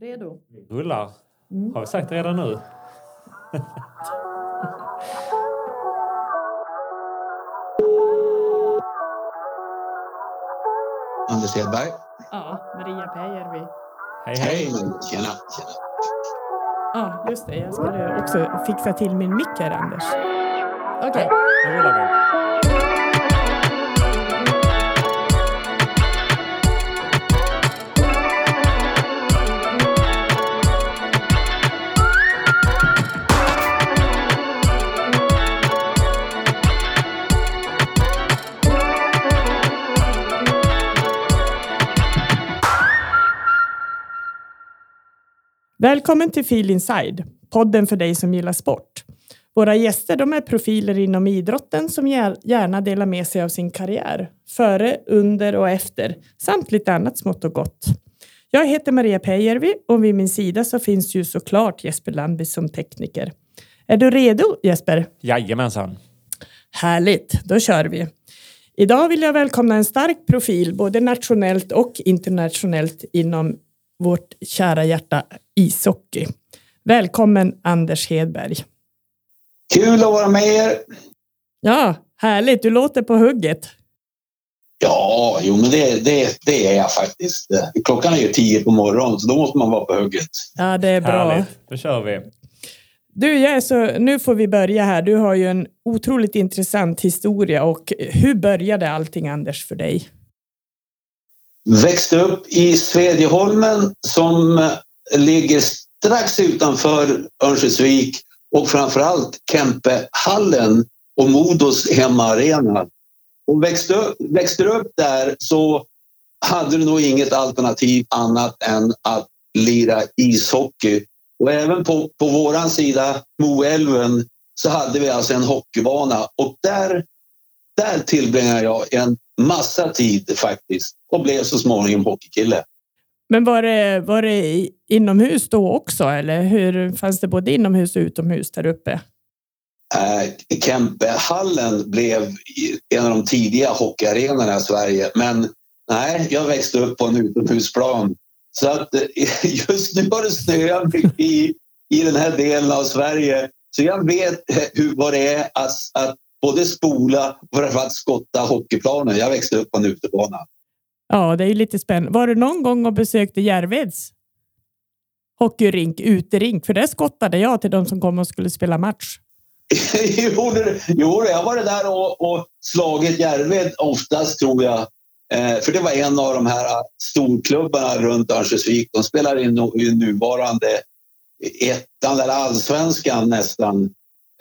Redo? Rullar. Mm. Har vi sagt redan nu? Anders Hedberg. Ja, Maria Pääjärvi. Hej, hej. Hej! Tjena, tjena. Ja, just det. Jag skulle också fixa till min mick här, Anders. Okej. Nu rullar vi. Välkommen till Feel Inside, podden för dig som gillar sport. Våra gäster de är profiler inom idrotten som gär- gärna delar med sig av sin karriär, före, under och efter, samt lite annat smått och gott. Jag heter Maria Pääjärvi och vid min sida så finns ju såklart Jesper Landby som tekniker. Är du redo Jesper? Jajamensan. Härligt, då kör vi. Idag vill jag välkomna en stark profil, både nationellt och internationellt inom vårt kära hjärta ishockey. Välkommen Anders Hedberg. Kul att vara med er. Ja, härligt. Du låter på hugget. Ja, jo, men det, det, det är jag faktiskt. Klockan är ju tio på morgonen, så då måste man vara på hugget. Ja, det är bra. Härligt. Då kör vi. Du, jag så, nu får vi börja här. Du har ju en otroligt intressant historia och hur började allting Anders för dig? Växte upp i Svedjeholmen som eh, ligger strax utanför Örnsköldsvik och framförallt Kempehallen och Modos hemmaarena. Och växte upp, växte du upp där så hade du nog inget alternativ annat än att lira ishockey. Och även på, på våran sida, Moälven, så hade vi alltså en hockeybana och där, där tillbringade jag en massa tid faktiskt och blev så småningom hockeykille. Men var det, var det inomhus då också eller hur fanns det både inomhus och utomhus där uppe? Eh, Kempehallen blev en av de tidiga hockeyarenorna i Sverige. Men nej, jag växte upp på en utomhusplan. Så att eh, just nu har det snöat mycket i, i den här delen av Sverige. Så jag vet hur, vad det är att, att både spola och framförallt skotta hockeyplanen. Jag växte upp på en utebana. Ja, det är ju lite spännande. Var du någon gång och besökte Järveds hockeyrink, uterink? För där skottade jag till de som kom och skulle spela match. jo, det- jo, jag varit där och, och slagit Järved oftast tror jag. Eh, för det var en av de här storklubbarna runt Örnsköldsvik. De spelar i, nu, i nuvarande ettan eller allsvenskan nästan.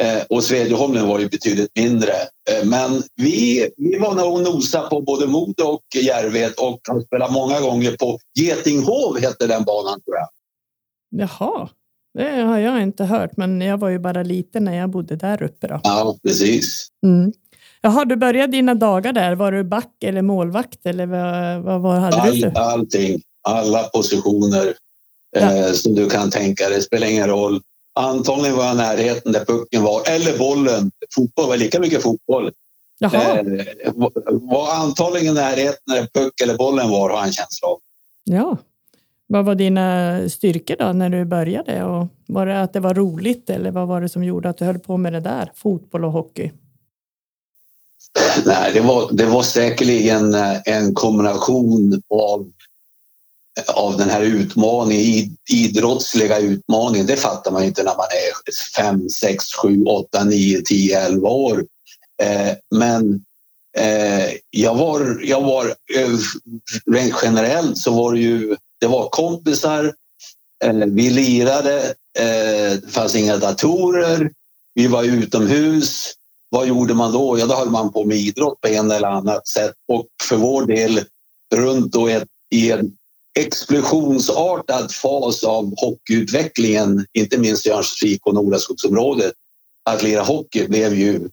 Eh, och Svedjeholmen var ju betydligt mindre. Eh, men vi, vi var nog nosa på både Modo och Järved och har spelat många gånger på Getinghov hette den banan tror jag. Jaha, det har jag inte hört, men jag var ju bara liten när jag bodde där uppe. Då. Ja, precis. Mm. Jaha, du började dina dagar där. Var du back eller målvakt eller vad, vad, vad hade du All, för? allting, alla positioner eh, som du kan tänka dig, spelar ingen roll. Antagligen var jag i närheten där pucken var, eller bollen. Fotboll var lika mycket fotboll. Jaha, Eh, var- antagligen i närheten där puck eller bollen var, har jag en känsla av. ja. Vad var dina styrkor då när du började? Och var det att det var roligt eller vad var det som gjorde att du höll på med det där? Fotboll och hockey? Nej, det var, det var säkerligen eh, en kombination av, av den här utmaningen, idrottsliga utmaningen. Det fattar man inte när man är 5, 6, 7, 8, 9, 10, 11 år. Eh, men eh, jag var, jag var eh, rent generellt så var det ju, det var kompisar, vi lirade, det fanns inga datorer, vi var utomhus. Vad gjorde man då? Ja, då höll man på med idrott på en eller annat sätt och för vår del runt då ett, i en explosionsartad fas av hockeyutvecklingen, inte minst i Örnsköldsvik och Nordaskogsområdet. Att lira hockey blev ju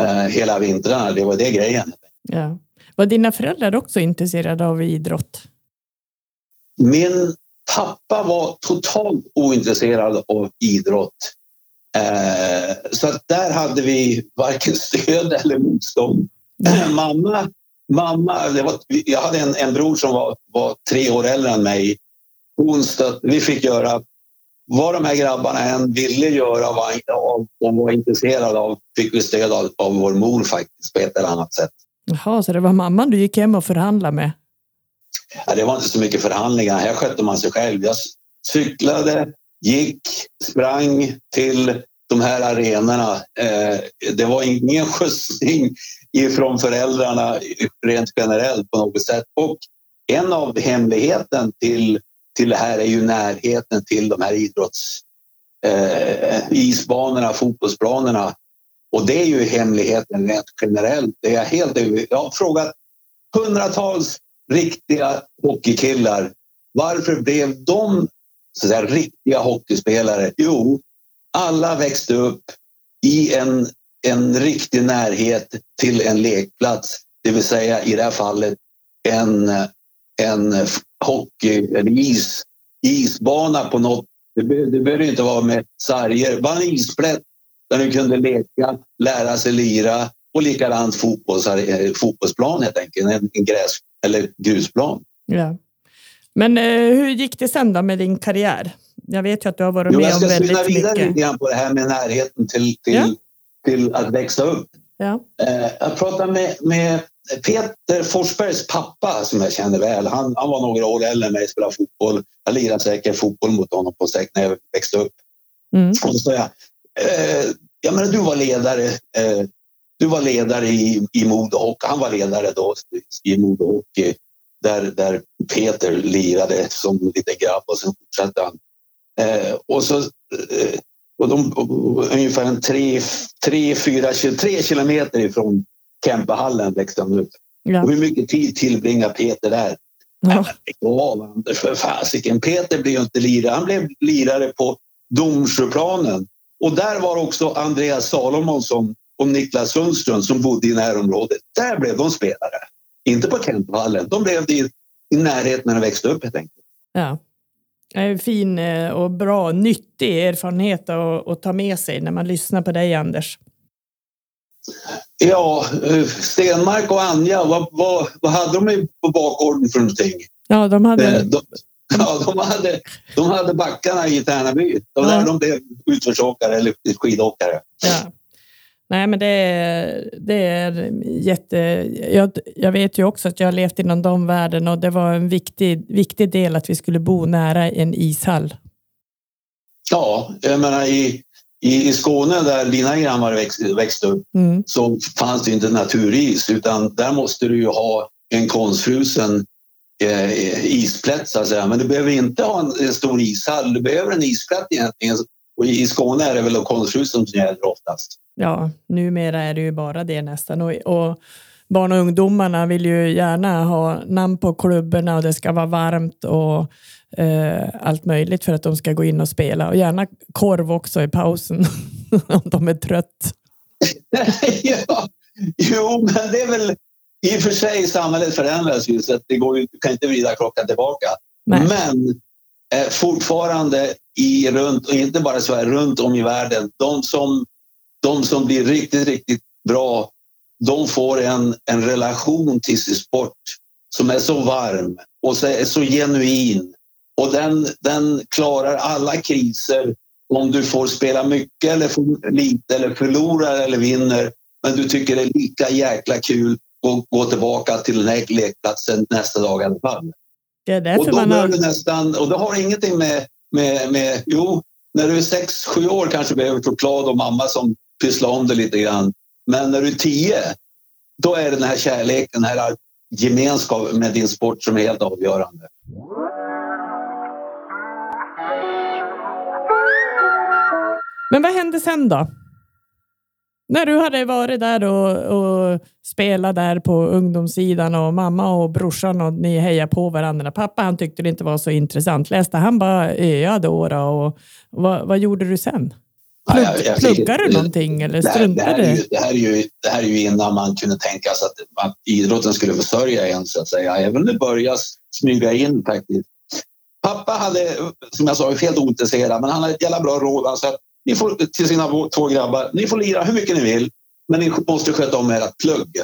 eh, hela vintrarna, det var det grejen. Ja. Var dina föräldrar också intresserade av idrott? Min pappa var totalt ointresserad av idrott. Eh, så att där hade vi varken stöd eller motstånd. mamma, mamma var, jag hade en, en bror som var, var tre år äldre än mig hon stötte, vi fick göra vad de här grabbarna än ville göra var, och var intresserade av fick vi stöd av, av vår mor faktiskt på ett eller annat sätt. Jaha, så det var mamman du gick hem och förhandlade med? Ja, det var inte så mycket förhandlingar. Här skötte man sig själv. Jag cyklade, gick, sprang till de här arenorna. Eh, det var ingen skjutsning ifrån föräldrarna rent generellt på något sätt. Och en av hemligheten till, till det här är ju närheten till de här idrotts eh, isbanorna, fotbollsplanerna. Och det är ju hemligheten rent generellt. Det är helt, jag har frågat hundratals riktiga hockeykillar. Varför blev de så att säga, riktiga hockeyspelare? Jo, alla växte upp i en, en riktig närhet till en lekplats. Det vill säga i det här fallet en, en hockey, en is, isbana på något. Det, det behöver inte vara med sarger. Bara en isplätt där du kunde leka, lära sig lira och likadant fotbolls, eh, fotbollsplan helt enkelt. En, en gräs eller grusplan. Ja. Men eh, hur gick det sen då med din karriär? Jag vet ju att du har varit jo, med om väldigt mycket. Jag ska vidare lite grann på det här med närheten till, till, ja. till att växa upp. Ja. Eh, jag pratade med, med Peter Forsbergs pappa som jag känner väl. Han, han var några år äldre än mig och spelade fotboll. Jag lirade säkert fotboll mot honom på säkert när jag växte upp. Mm. Och så sa jag, eh, jag menar, du var ledare. Eh, du var ledare i, i Modo Hockey. Han var ledare då i Modo Hockey där, där Peter lirade som liten grabb och sen fortsatte han. Eh, och så eh, och de, och, ungefär en tre, tre, fyra, tre kilometer ifrån Kempehallen växte han upp. Ja. Och hur mycket tid tillbringar Peter där? Ja. Anders, för fasiken. Peter blev inte lirare. Han blev lirare på Domsjöplanen. Och där var också Andreas Salomonsson och Niklas Sundström som bodde i närområdet. Där blev de spelare. Inte på Kentvallen. De blev det i, i närheten när de växte upp helt enkelt. Ja. En fin eh, och bra, nyttig erfarenhet att, att ta med sig när man lyssnar på dig, Anders. Ja, eh, Stenmark och Anja, vad, vad, vad hade de på bakgården för någonting? Ja, de hade... Eh, de, ja, de hade, de hade backarna i Tärnaby. Var ja. de blev utförsåkare eller skidåkare. Ja. Nej, men det är, det är jätte... Jag, jag vet ju också att jag har levt inom de världen och det var en viktig, viktig del att vi skulle bo nära en ishall. Ja, jag menar i, i, i Skåne där dina grannar växt, växte upp mm. så fanns det inte naturis utan där måste du ju ha en konstfrusen eh, isplätt så att säga. Men du behöver inte ha en, en stor ishall, du behöver en isplätt egentligen. Och i Skåne är det väl konstfrusen som gäller oftast. Ja, numera är det ju bara det nästan. Och, och barn och ungdomarna vill ju gärna ha namn på klubborna och det ska vara varmt och eh, allt möjligt för att de ska gå in och spela. Och gärna korv också i pausen om de är trött. ja, jo, men det är väl i och för sig samhället förändras ju så att det går, kan inte vrida klockan tillbaka. Nej. Men Eh, fortfarande i runt, och inte bara i Sverige, runt om i världen, de som de som blir riktigt, riktigt bra, de får en, en relation till sin sport som är så varm och så, är så genuin. Och den, den klarar alla kriser om du får spela mycket eller för lite eller förlorar eller vinner. Men du tycker det är lika jäkla kul att gå tillbaka till den här lekplatsen nästa dag i alla fall. Det är därför och då man har... nästan, och det har ingenting med, med, med, jo, när du är sex, sju år kanske behöver choklad och mamma som pyssla om det lite grann. Men när du är tio, då är det den här kärleken, den här gemenskapen med din sport som är helt avgörande. Men vad hände sen då? När du hade varit där och, och spelat där på ungdomssidan och mamma och brorsan och ni hejar på varandra. Pappa han tyckte det inte var så intressant. Läste han bara öa då? Och vad, vad gjorde du sen? Plugg, ja, jag, pluggar du någonting eller struntade det, det, här är ju, det här är ju innan man kunde tänka sig att, att idrotten skulle försörja en så att säga. Även det börjar smyga in faktiskt. Pappa hade, som jag sa, helt ointresserad, men han hade ett jävla bra råd. Han sa ni får, till sina två grabbar, ni får lira hur mycket ni vill, men ni måste sköta om ert plugg.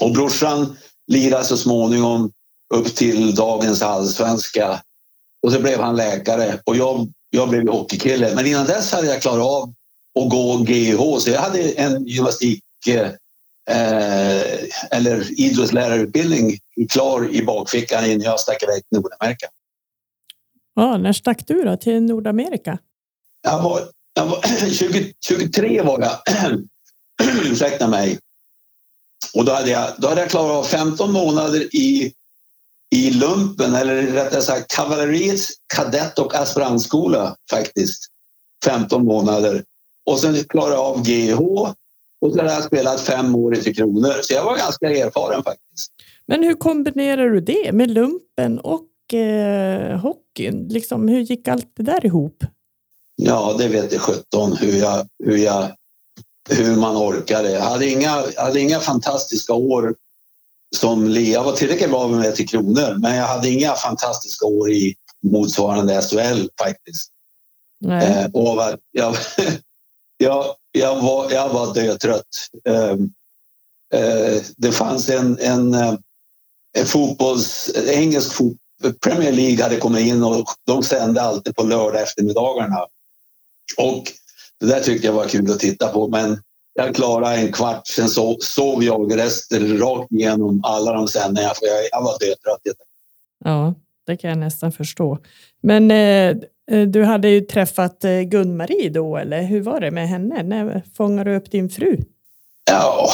Och brorsan lirade så småningom upp till dagens allsvenska och så blev han läkare och jag, jag blev hockeykille. Men innan dess hade jag klarat av att gå GH så jag hade en gymnastik eh, eh, eller idrottslärarutbildning klar i bakfickan innan jag stack iväg till Nordamerika. Ja, när stack du då till Nordamerika? Jag var, jag var 20, 23 var jag. Ursäkta mig. Och då hade, jag, då hade jag klarat av 15 månader i, i lumpen, eller rättare sagt kavalleriets kadett och aspirantskola faktiskt. 15 månader. Och sen klarade jag av GH och sen hade jag spelat fem år i Tre Kronor. Så jag var ganska erfaren faktiskt. Men hur kombinerar du det med lumpen och eh, hockeyn? Liksom, hur gick allt det där ihop? Ja, det vet jag sjutton hur, jag, hur, jag, hur man orkade. Jag hade inga, hade inga fantastiska år som Jag var tillräckligt bra med till kronor, men jag hade inga fantastiska år i motsvarande SHL faktiskt. Eh, och jag, jag, jag, var, jag var dötrött. Eh, eh, det fanns en, en, eh, en fotbolls, engelsk fotboll Premier League hade kommit in och de sände alltid på lördag eftermiddagarna. Och det där tyckte jag var kul att titta på men jag klarade en kvart, sen sov, sov jag resten rakt igenom alla de sändningarna för jag, jag var dötrött. Ja, det kan jag nästan förstå. Men eh, eh, du hade ju träffat eh, Gun-Marie då, eller hur var det med henne? När fångade du upp din fru? Ja,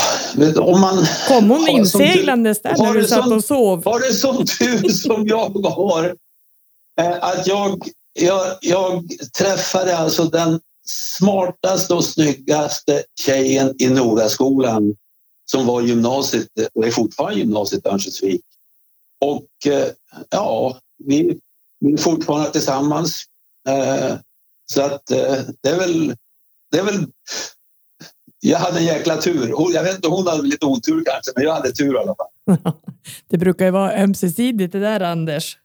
om man... Kom hon inseglandes där när du satt och sov? Var det som tur som jag har eh, att jag, jag, jag träffade alltså den smartaste och snyggaste tjejen i Noraskolan som var gymnasiet och är fortfarande gymnasiet i Örnsköldsvik. Och eh, ja, vi, vi är fortfarande tillsammans. Eh, så att eh, det är väl, det är väl jag hade en jäkla tur. Jag vet inte, hon hade lite otur kanske, men jag hade tur i alla fall. det brukar ju vara ömsesidigt det där, Anders.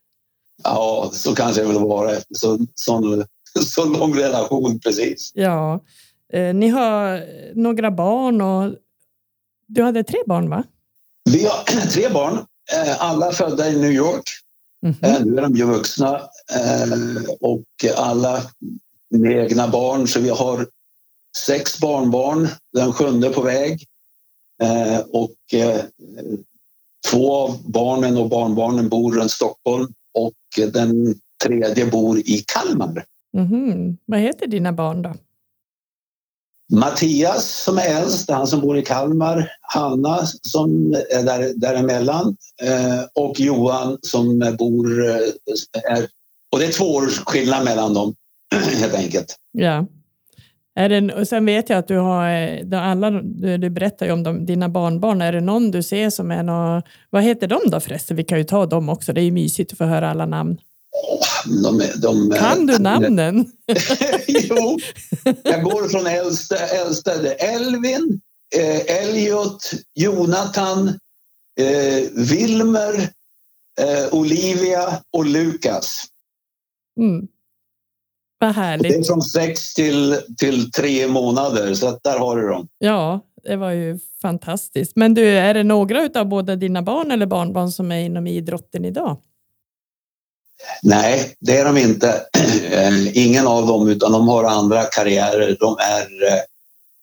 Ja, så kanske det väl vara efter så, så, så lång relation, precis. Ja, eh, ni har några barn och du hade tre barn, va? Vi har tre barn, eh, alla födda i New York. Mm -hmm. Nu är de ju vuxna eh, och alla med egna barn, så vi har sex barnbarn, den sjunde på väg. Eh, och eh, två av barnen och barnbarnen bor runt Stockholm och den tredje bor i Kalmar. Mm. Vad heter dina barn då? Mattias som är äldst, han som bor i Kalmar. Hanna som är där, däremellan eh, och Johan som bor... Eh, är, och det är två års skillnad mellan dem helt enkelt. Ja. Är det, och sen vet jag att du har, alla, du, du berättar ju om de, dina barnbarn. Är det någon du ser som är någon, vad heter de då förresten? Vi kan ju ta dem också. Det är ju mysigt att få höra alla namn. De, de, kan du namnen? jo, jag går från äldsta, äldsta Elvin, eh, Elliot, Jonathan, eh, Wilmer, eh, Olivia och Lukas. Mm. Vad härligt. Det är från sex till, till tre månader, så där har du dem. Ja, det var ju fantastiskt. Men du, är det några av både dina barn eller barnbarn som är inom idrotten idag? Nej, det är de inte. Ingen av dem, utan de har andra karriärer. De är,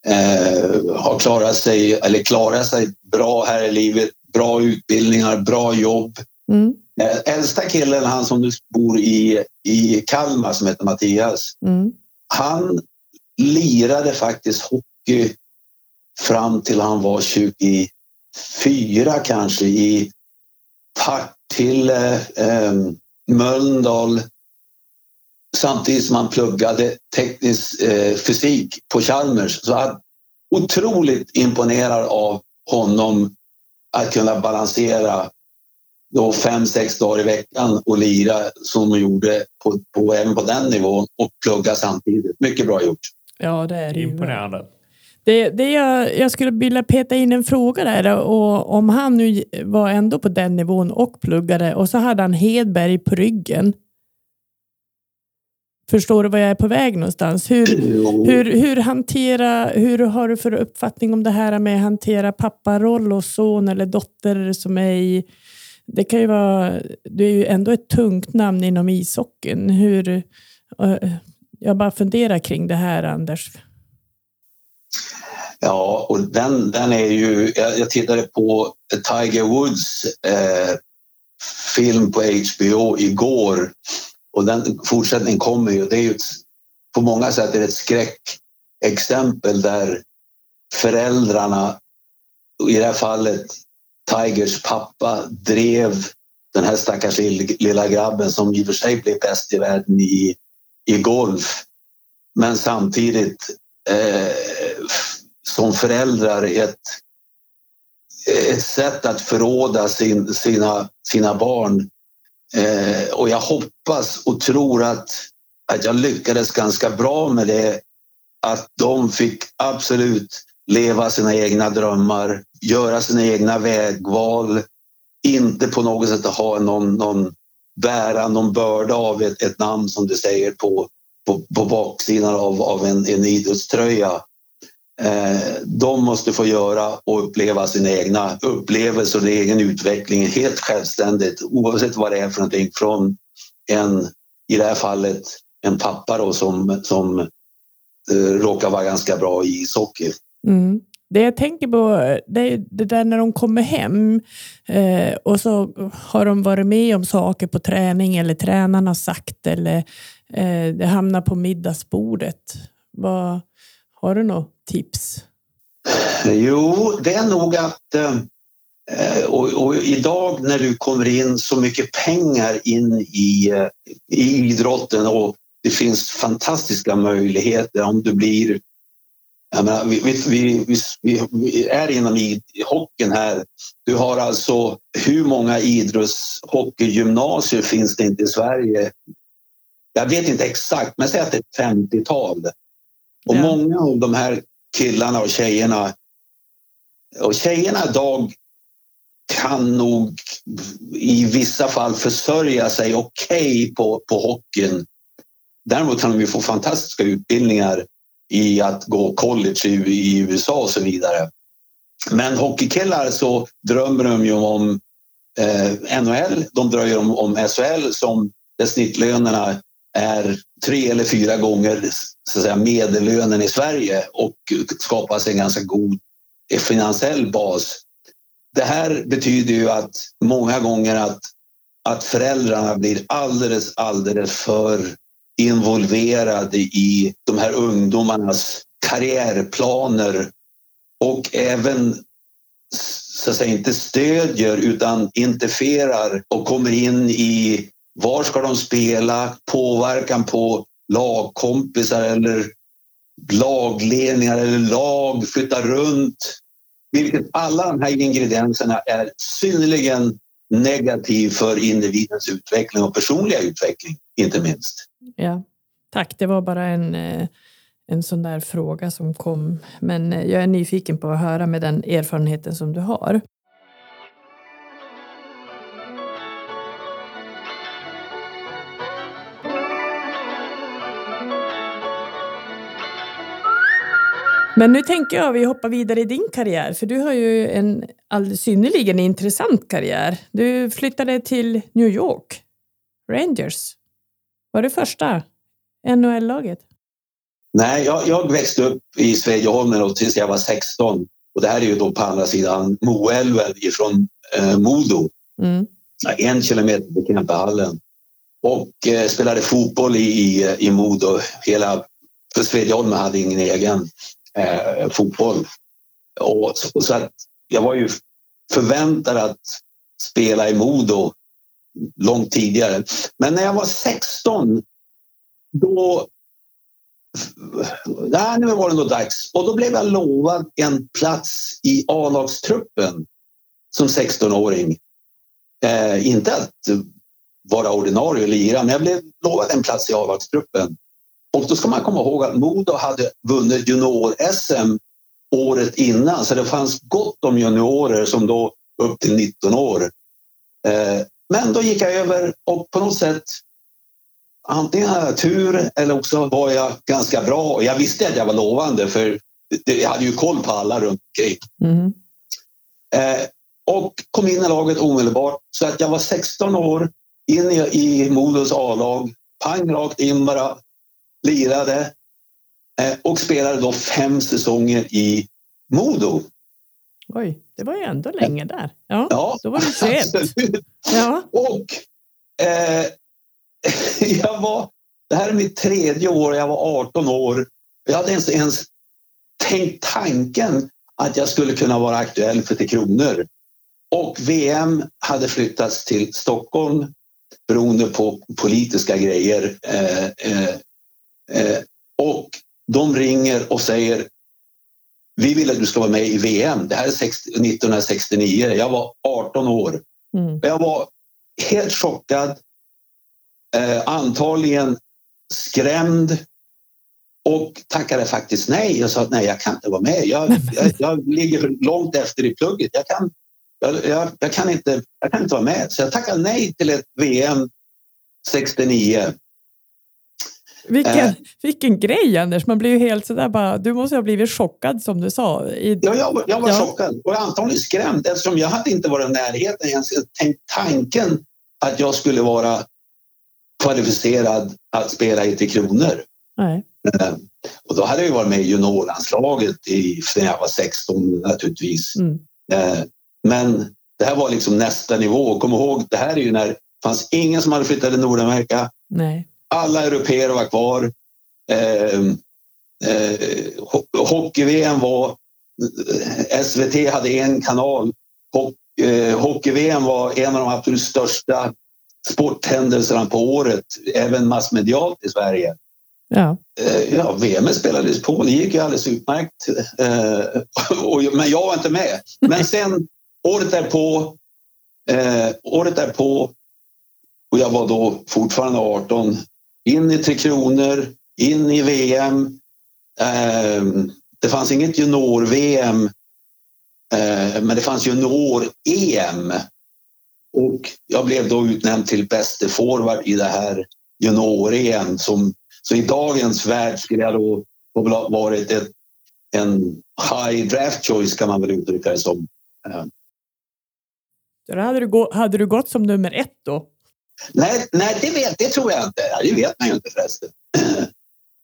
eh, har klarat sig, eller klarat sig bra här i livet. Bra utbildningar, bra jobb. Mm. Äldsta killen, han som nu bor i, i Kalmar som heter Mattias, mm. han lirade faktiskt hockey fram till han var 24 kanske i Partille, eh, Mölndal samtidigt som han pluggade teknisk eh, fysik på Chalmers. Så jag otroligt imponerad av honom att kunna balansera då fem, sex dagar i veckan och lira som de gjorde på, på, även på den nivån och plugga samtidigt. Mycket bra gjort. Ja, det är det Imponerande. Det, det jag, jag skulle vilja peta in en fråga där och om han nu var ändå på den nivån och pluggade och så hade han Hedberg på ryggen. Förstår du var jag är på väg någonstans? Hur, hur, hur, hantera, hur har du för uppfattning om det här med att hantera papparoll och son eller dotter som är i det kan ju vara, du är ju ändå ett tungt namn inom ishockeyn. Hur, eh, jag bara funderar kring det här, Anders. Ja, och den, den är ju... Jag, jag tittade på Tiger Woods eh, film på HBO igår och den fortsättningen kommer ju. Det är ju ett, på många sätt är det ett skräckexempel där föräldrarna, i det här fallet Tigers pappa, drev den här stackars lilla grabben som i och för sig blev bäst i världen i, i golf. Men samtidigt eh, som föräldrar ett, ett sätt att förråda sin, sina, sina barn. Eh, och jag hoppas och tror att, att jag lyckades ganska bra med det. Att de fick absolut leva sina egna drömmar, göra sina egna vägval, inte på något sätt ha någon, någon bära någon börda av ett, ett namn som du säger på, på, på baksidan av, av en, en idrottströja. Eh, de måste få göra och uppleva sina egna upplevelser och egen utveckling helt självständigt oavsett vad det är för någonting från en, i det här fallet, en pappa då, som, som eh, råkar vara ganska bra i ishockey. Mm. Det jag tänker på eh, det är det där när de kommer hem eh, och så har de varit med om saker på träning eller tränaren har sagt eller eh, det hamnar på middagsbordet. Vad, har du något tips? Jo, det är nog att eh, och, och, idag när du kommer in så mycket pengar in i, eh, i idrotten och det finns fantastiska möjligheter om du blir Menar, vi, vi, vi, vi, är inom hockeyn här. Du har alltså hur många idrottshockey-gymnasier finns det inte i Sverige? Jag vet inte exakt, men säg att det är ett 50-tal. Och ja. många av de här killarna och tjejerna och tjejerna idag kan nog i vissa fall försörja sig okej okay på, på hockeyn. Däremot kan de ju få fantastiska utbildningar i att gå college i, i USA och så vidare. Men hockeykillar så drömmer de ju om eh, NHL, de drömmer om, om SHL som där snittlönerna är tre eller fyra gånger så att säga, medellönen i Sverige och skapas sig en ganska god finansiell bas. Det här betyder ju att många gånger att, att föräldrarna blir alldeles, alldeles för involverade i de här ungdomarnas karriärplaner och även så att säga, inte stödjer utan interferar och kommer in i var ska de spela, påverkan på lagkompisar eller lagledningar eller lag, flytta runt. Vilket alla de här ingredienserna är synnerligen negativ för individens utveckling och personliga utveckling, inte minst. Ja, tack. Det var bara en, eh, en sån där fråga som kom. Men eh, jag är nyfiken på att höra med den erfarenheten som du har. Men nu tänker jag att vi hoppar vidare i din karriär, för du har ju en alldeles synnerligen intressant karriär. Du flyttade till New York, Rangers. Var det första NHL-laget? Nej, jag, jag, växte upp i Svedjeholmen tills jag var 16. Och det här är ju då på andra sidan Moälven ifrån eh, Modo. Mm. En kilometer till Kempehallen. Och eh, spelade fotboll i, i, i Modo. Hela, för Svedjeholmen hade ingen egen eh, fotboll. Och, så, så att jag var ju förväntad att spela i Modo långt tidigare. Men när jag var 16 då Nej, nu var det nog dags. Och då blev jag lovad en plats i A-lagstruppen som 16-åring. Eh, inte att vara ordinarie och lira, men jag blev lovad en plats i A-lagstruppen. Och då ska man komma ihåg att Modo hade vunnit junior-SM året innan, så det fanns gott om juniorer som då upp till 19 år. Eh, men då gick jag över och på något sätt antingen hade jag tur eller också var jag ganska bra. Och jag visste att jag var lovande för jag hade ju koll på alla runt omkring. Mm. Eh, och kom in i laget omedelbart. Så att jag var 16 år, in i, i Modos A-lag, pang rakt in bara, lirade eh, och spelade då fem säsonger i Modo. Oj, det var ju ändå länge där. Ja, Ja, då var du 21. absolut. Ja, Och eh, jag var, det här är mitt tredje år, jag var 18 år. Jag hade inte ens tänkt tanken att jag skulle kunna vara aktuell för Tre Kronor. Och VM hade flyttats till Stockholm beroende på politiska grejer. Eh, eh, eh, och de ringer och säger vi vill att du ska vara med i VM. Det här är 60 1969. Jag var 18 år. mm. Jag var helt chockad, eh, antagligen skrämd och tackade faktiskt nej. Jag sa att nej, jag kan inte vara med. Jag, jag, jag ligger långt efter i plugget. Jag kan, jag, jag, kan inte, jag kan inte vara med. Så jag tackade nej till ett VM 69. Vilken, Eh. vilken grej Anders, man blir ju helt sådär bara, du måste ha blivit chockad som du sa. I, Ja, jag, var- jag var Ja. chockad och antagligen skrämd eftersom jag hade inte varit i närheten ens tänkt tanken att jag skulle vara kvalificerad att spela i Tre Kronor. nej. Eh, Och då hade jag varit med i juniorlandslaget sen jag var 16 naturligtvis. Mm. Eh, Men det här var liksom nästa nivå. Kom ihåg, det här är ju när det fanns ingen som hade flyttat till Nordamerika. nej. Alla europeer var kvar. Eh, eh, ho- Hockey-VM var... eh, SVT hade en kanal. Eh, Hockey-VM var en av de absolut största sporthändelserna på året, även massmedialt i Sverige. Ja. Eh, Ja, VM spelades på. Det gick ju alldeles utmärkt. Eh, men jag var inte med. Men sen året därpå, eh, året därpå och jag var då fortfarande 18, in i Tre Kronor, in i VM. Ehm, det fanns inget junior-VM, ehm, men det fanns junior-EM. Och jag blev då utnämnd till bäste forward i det här junior-EM så i dagens värld skulle jag då ha varit ett, en high draft choice kan man väl uttrycka det som. Ehm. Då hade, du gå, hade du gått som nummer ett då? Nej, nej det, vet, det tror jag inte. Det vet man ju inte förresten.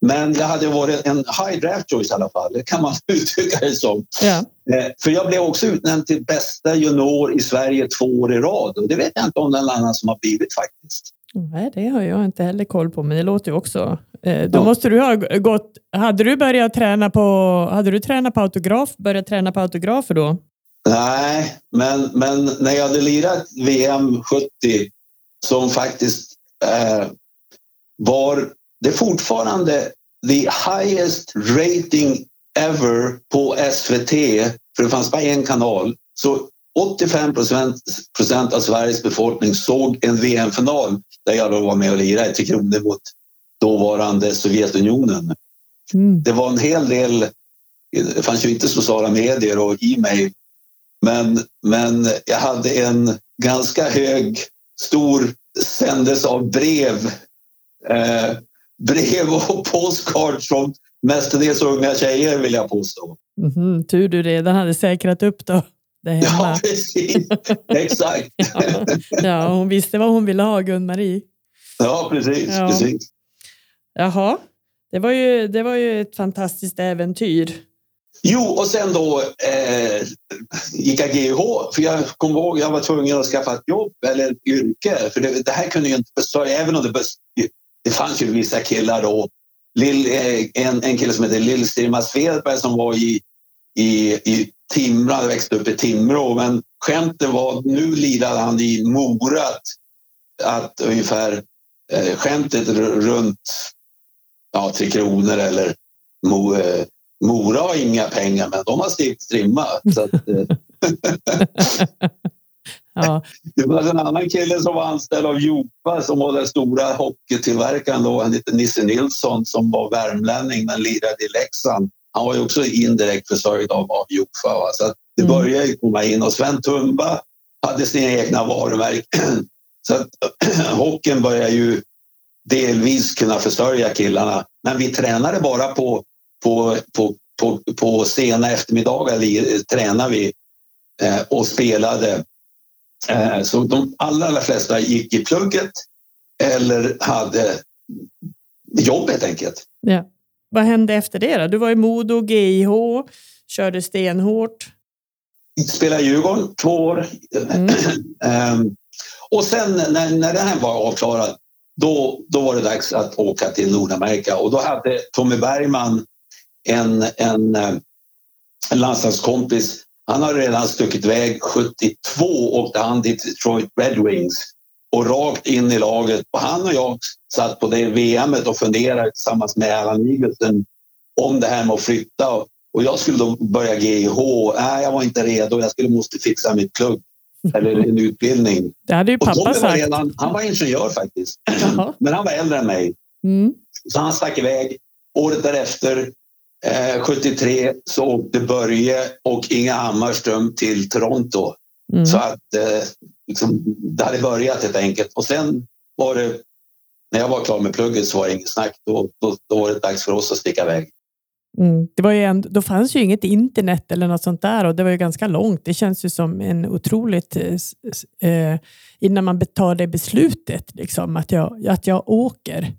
Men jag hade varit en high draft choice i alla fall. Det kan man uttrycka det som. Ja. Eh, För jag blev också utnämnd till bästa junior i Sverige två år i rad. Och det vet jag inte om någon annan som har blivit faktiskt. Nej, det har jag inte heller koll på, men det låter ju också... Eh, då Ja. måste du ha gått... Hade du börjat träna på... Hade du tränat på autograf, börjat träna på autografer då? Nej, men, men när jag hade lirat VM 70 som faktiskt eh, var det fortfarande the highest rating ever på SVT, för det fanns bara en kanal. Så 85 procent av Sveriges befolkning såg en VM-final där jag då var med och lirade till Kronor mot dåvarande Sovjetunionen. Mm. Det var en hel del, det fanns ju inte sociala medier och e-mail men, men jag hade en ganska hög, stor sändes av brev. Eh, brev och postkort från mestadels unga tjejer vill jag påstå. Mhm, tur du redan hade säkrat upp då. Ja, precis. Exakt. Ja. ja, hon visste vad hon ville ha, Gun-Marie. Ja, precis. Ja. precis. Jaha, det var, ju, det var ju ett fantastiskt äventyr. Jo, och sen då eh, gick jag GH. För jag kommer ihåg jag var tvungen att skaffa ett jobb eller ett yrke. För det, det här kunde ju inte försörja, även om det, best, det fanns ju vissa killar då. Lill, eh, en, en kille som heter Lill-Stirma Svedberg som var i, i, i Timrå, han växte upp i Timrå. Men skämtet var, nu lirade han i Mora. Att, att ungefär eh, skämtet runt ja, Tre Kronor eller Mo, eh, Mora har inga pengar, men de har stigit strimma. Så att, eh, Ja, det var en annan kille som var anställd av Jopa som var den stora hockeytillverkaren då. Han hette Nisse Nilsson som var värmlänning men lirade i Leksand. Han var ju också indirekt försörjd av, av Jopa. Va? Så det Mm. började ju komma in och Sven Tumba hade sina egna varumärken. Så att hockeyn började ju delvis kunna försörja killarna. Men vi tränade bara på, på, på, på, på sena eftermiddagar li- tränade vi eh, och spelade. Eh, så de allra, allra flesta gick i plugget eller hade jobb helt enkelt. Ja. Vad hände efter det då? Du var i Modo, GIH, körde stenhårt. Spelade Djurgården två år. Mm. Ehm, och sen när, när det här var avklarat då, då var det dags att åka till Nordamerika och då hade Tommy Bergman en, en, eh, en landslagskompis. Han hade redan stuckit iväg 72 åkte han till Detroit Red Wings och rakt in i laget. Och han och jag satt på det VMet och funderade tillsammans med Allan Igelsen om det här med att flytta. Och jag skulle då börja GIH. Nej, jag var inte redo. Jag skulle måste fixa mitt plugg eller en utbildning. Det hade ju Och pappa var sagt. redan, han var ingenjör faktiskt, Jaha. men han var äldre än mig. Mm. Så han stack iväg. Året därefter, eh, 73, så åkte Börje och Inga Hammarström till Toronto. Mm. Så att eh, liksom, det hade börjat helt enkelt. Och sen var det, när jag var klar med plugget så var det inget snack. Då, då, då var det dags för oss att sticka iväg. Mm. Det var ju ändå, då fanns ju inget internet eller något sånt där och det var ju ganska långt. Det känns ju som en otroligt... eh, Eh, innan man tar det beslutet, liksom, att, jag, att jag åker.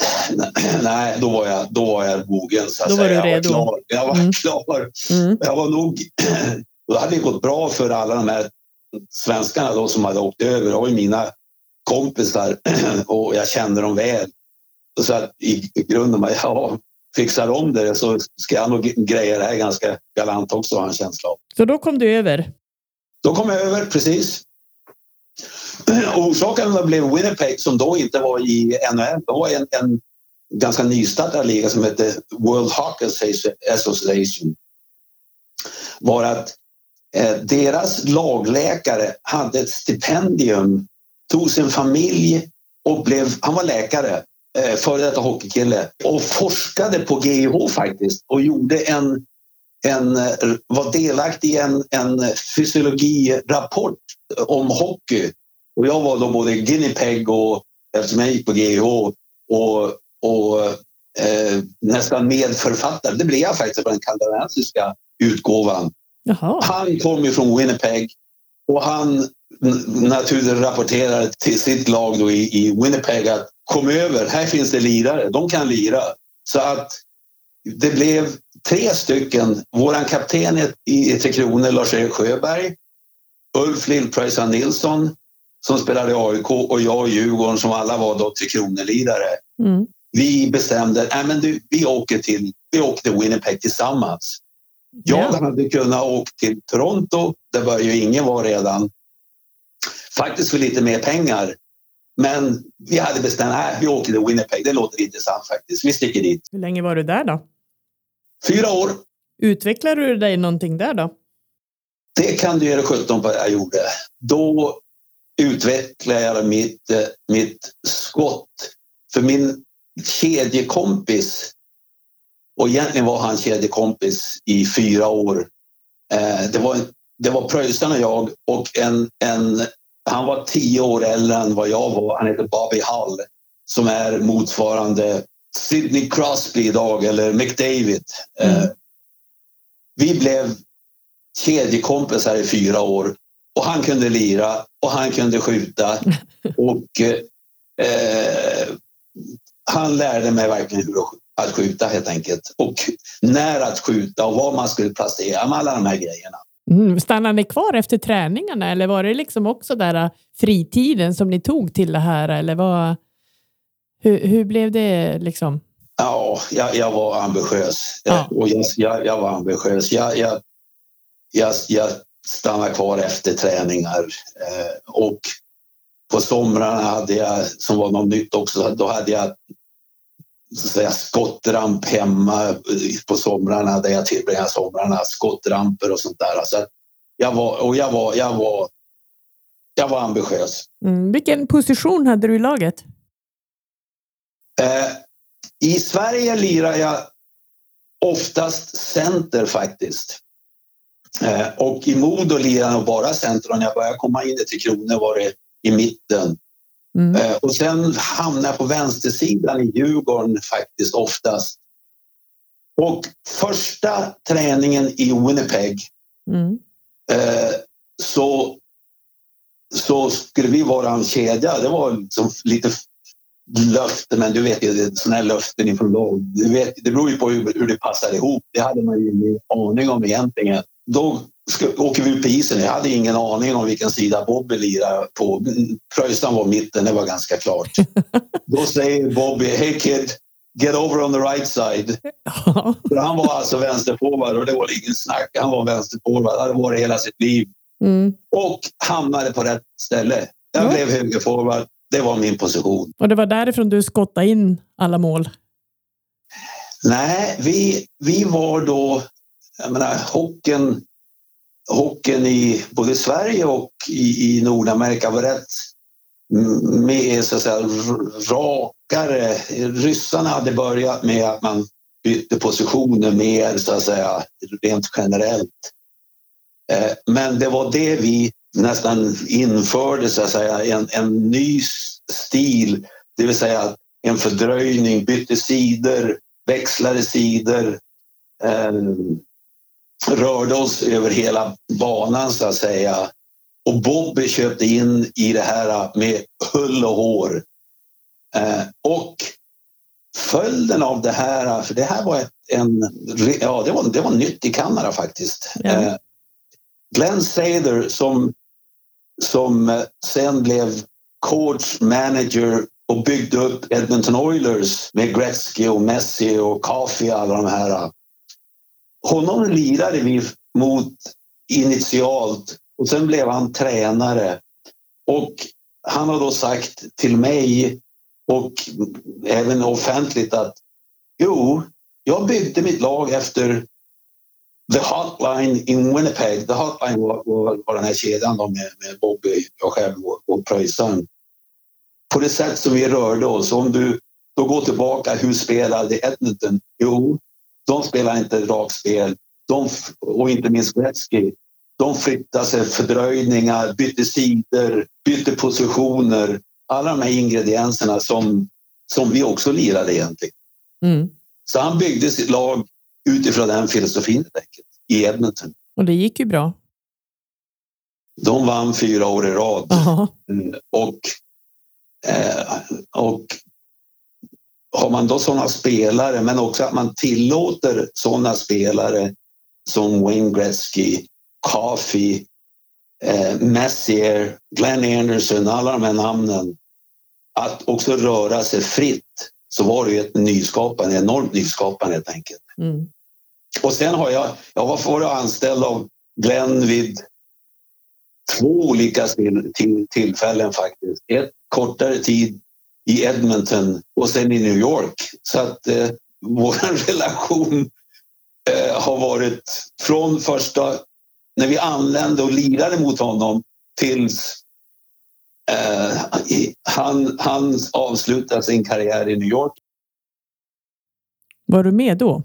Nej, då var jag, då var jag mogen. Så att Då var säga. du jag redo. Var klar. Jag var Mm. klar. Mm. Jag var nog... Då hade det gått bra för alla de här svenskarna då som hade åkt över. Det var ju mina kompisar och jag kände dem väl. Så att i grunden, bara, ja, fixar de det så ska jag nog greja det här ganska galant också, har jag en känsla av. Så då kom du över. Då kom jag över, precis. Eh, orsaken blev Winnipeg som då inte var i NHL. Det var en, en ganska nystartad liga som hette World Hockey Association. Var att eh, deras lagläkare hade ett stipendium, tog sin familj och blev, han var läkare, eh, före detta hockeykille och forskade på GIH faktiskt och gjorde en en, eh, var delaktig i en, en fysiologirapport om hockey. Och jag var då både guinea pig och eftersom jag gick på GIH och, och eh, nästan medförfattare. Det blev jag faktiskt på den kanadensiska utgåvan. Jaha. Han kom ju från Winnipeg och han naturligtvis rapporterade till sitt lag då i, i Winnipeg att kom över, här finns det lirare, de kan lira. Så att det blev tre stycken. Våran kapten i, Tre Kronor, Lars-Erik Sjöberg, Ulf Lill-Pröjsarn Nilsson som spelade i AIK och jag i Djurgården som alla var då Tre Kronor-lirare. Mm. Vi bestämde att vi, åker till, vi åker till Winnipeg tillsammans. Jag Ja. hade kunnat åka till Toronto, där ju ingen var redan. Faktiskt för lite mer pengar. Men vi hade bestämt att vi åker till Winnipeg. Det låter intressant faktiskt. Vi sticker dit. Hur länge var du där då? Fyra år. Utvecklade du dig någonting där då? Det kan du göra 17 på vad jag gjorde. Då utvecklade jag mitt, eh, mitt skott. För min kedjekompis, och egentligen var han kedjekompis i fyra år. Eh, det var, det var Pröjsarn och jag och en, en, han var tio år äldre än vad jag var. Han heter Bobby Hall som är motsvarande Sidney Crosby idag eller McDavid. Eh, Mm. vi blev kedjekompisar i fyra år och han kunde lira och han kunde skjuta och eh, han lärde mig verkligen hur att skjuta helt enkelt och när att skjuta och var man skulle placera med alla de här grejerna. Mm. Stannade ni kvar efter träningarna eller var det liksom också där äh, fritiden som ni tog till det här? Eller vad, hur, hur blev det liksom? Ja, jag, jag var ambitiös. Ja. Och jag, jag, jag var ambitiös. Jag, jag, jag, jag stannade kvar efter träningar. Eh, och på somrarna hade jag, som var något nytt också, då hade jag så att säga, skottramp hemma på somrarna där jag tillbringade somrarna. Skottramper och sånt där. Så jag var, och jag var, jag var, jag var ambitiös. Mm. Vilken position hade du i laget? Eh, I Sverige lirar jag oftast center faktiskt. Eh, och i Modo lirar jag bara center och när jag började komma in Tre Kronor var det i mitten. Mm. Eh, och sen hamnade jag på vänstersidan i Djurgården faktiskt oftast. Och första träningen i Winnipeg Mm. så, så skulle vi vara en kedja. Det var liksom lite löfte, men du vet ju sådana här löften ifrån lag. Du vet, det beror ju på hur, hur det passar ihop. Det hade man ju ingen aning om egentligen. Då ska, åker vi ut på isen. Jag hade ingen aning om vilken sida Bobby lirade på. Pröjsarn var mitten, det var ganska klart. Då säger Bobby, hey kid, get over on the right side. För han var alltså vänsterforward och det var ingen snack. Han var vänsterforward, det hade varit hela sitt liv. Mm. Och hamnade på rätt ställe. Jag Ja. blev högerforward. Det var min position. Och det var därifrån du skottade in alla mål. Nej, vi, vi var då... Jag menar, hockeyn, hockeyn i både Sverige och i, i Nordamerika var rätt mer så att säga, rakare. Ryssarna hade börjat med att man bytte positioner mer så att säga rent generellt. Eh, Men det var det vi nästan införde så att säga en, en ny stil, det vill säga en fördröjning, bytte sidor, växlade sidor, eh, rörde oss över hela banan så att säga. Och Bobby köpte in i det här med hull och hår. Eh, och följden av det här, för det här var ett, en, ja, det var, det var nytt i Kanada faktiskt. Ja. Eh, Glenn Sather som, som eh, sen blev coach, manager och byggde upp Edmonton Oilers med Gretzky och Messi och Kafi och alla de här. Honom lirade vi mot initialt och sen blev han tränare. Och han har då sagt till mig och även offentligt att jo, jag byggde mitt lag efter The Hotline in Winnipeg. The Hotline var, var, var den här kedjan då med, med Bobby, jag själv och, och Pröjsaren. På det sätt som vi rörde oss. Om du då går tillbaka, hur spelade Edmonton? Jo, de spelar inte rakspel. De, f- och inte minst Gretzky. De flyttade sig, fördröjningar, bytte sidor, bytte positioner. Alla de här ingredienserna som, som vi också lirade egentligen. Mm. Så han byggde sitt lag utifrån den filosofin helt enkelt, i Edmonton. Och det gick ju bra. De vann fyra år i rad. Mm, Och, eh, och har man då sådana spelare, men också att man tillåter sådana spelare som Wayne Gretzky, Coffey, eh, Messier, Glenn Anderson, alla de här namnen, att också röra sig fritt så var det ett nyskapande, enormt nyskapande helt enkelt. Mm. Och sen har jag, jag var varit anställd av Glenn vid två olika till, till, tillfällen faktiskt. Ett kortare tid i Edmonton och sen i New York. Så att eh, vår relation eh, har varit från första, när vi anlände och lirade mot honom tills eh, han, han avslutade sin karriär i New York. Var du med då?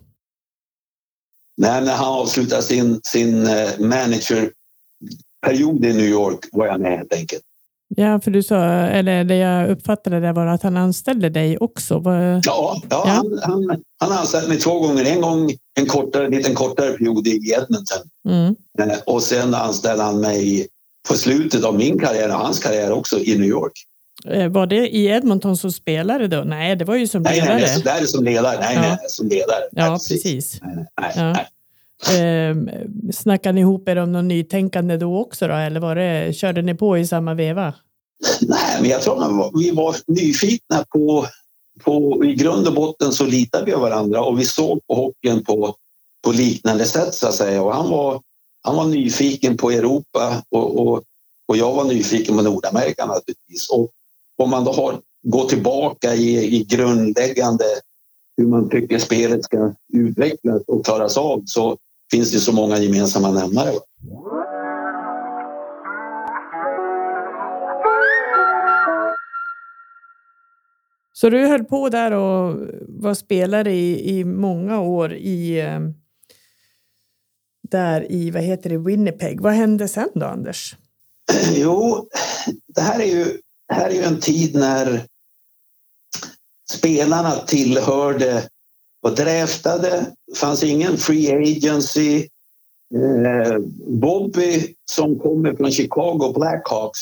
Nej, när han avslutade sin, sin eh, managerperiod i New York var jag med helt enkelt. Ja, för du sa, eller det jag uppfattade det var att han anställde dig också. Var, Ja, ja, Ja. Han, han, han anställde mig två gånger. En gång en kortare, liten kortare period i Edmonton mm. Eh, och sen anställde han mig på slutet av min karriär och hans karriär också i New York. Eh, Var det i Edmonton som spelare då? Nej, det var ju som Nej, ledare. nej, det är som ledare. Nej, Ja. nej, som ledare. Ja, Nej, precis. Nej, nej, Ja. nej. Eh, snackade ni ihop er om något nytänkande då också? Då? Eller var det, körde ni på i samma veva? Nej, men jag tror man var, vi var nyfikna på, på... I grund och botten så litade vi på varandra och vi såg på hockeyn på, på liknande sätt så att säga. Och han var, han var nyfiken på Europa och, och, och jag var nyfiken på Nordamerika naturligtvis. Och om man då har, går tillbaka i, i grundläggande hur man tycker spelet ska utvecklas och klaras av så finns det så många gemensamma nämnare. Så du höll på där och var spelare i, i många år i eh, där i, vad heter det, Winnipeg. Vad hände sen då, Anders? Jo, det här är ju, här är ju en tid när spelarna tillhörde, och draftade, det fanns ingen free agency. Eh, Bobby som kommer från Chicago Blackhawks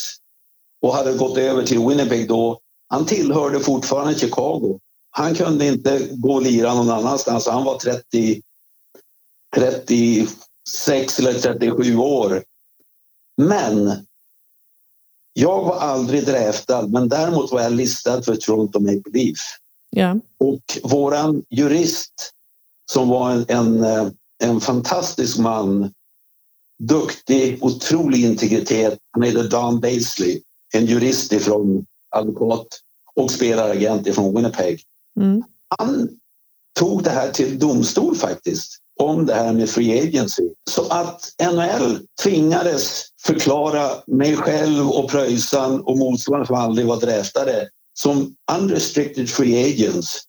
och hade gått över till Winnipeg då. Han tillhörde fortfarande Chicago. Han kunde inte gå och lira någon annanstans. Han var 30, 30, 36 eller 37 år. Men jag var aldrig draftad, men däremot var jag listad för Toronto Maple Leaf. Ja. Och våran jurist som var en, en, eh, en fantastisk man, duktig, otrolig integritet. Han heter Don Basley, en jurist ifrån advokat och spelaragent ifrån Winnipeg. Mm. Han tog det här till domstol faktiskt om det här med free agency. Så att NHL tvingades förklara mig själv och Pröjsan och motsvarande som aldrig var draftade som unrestricted free agents.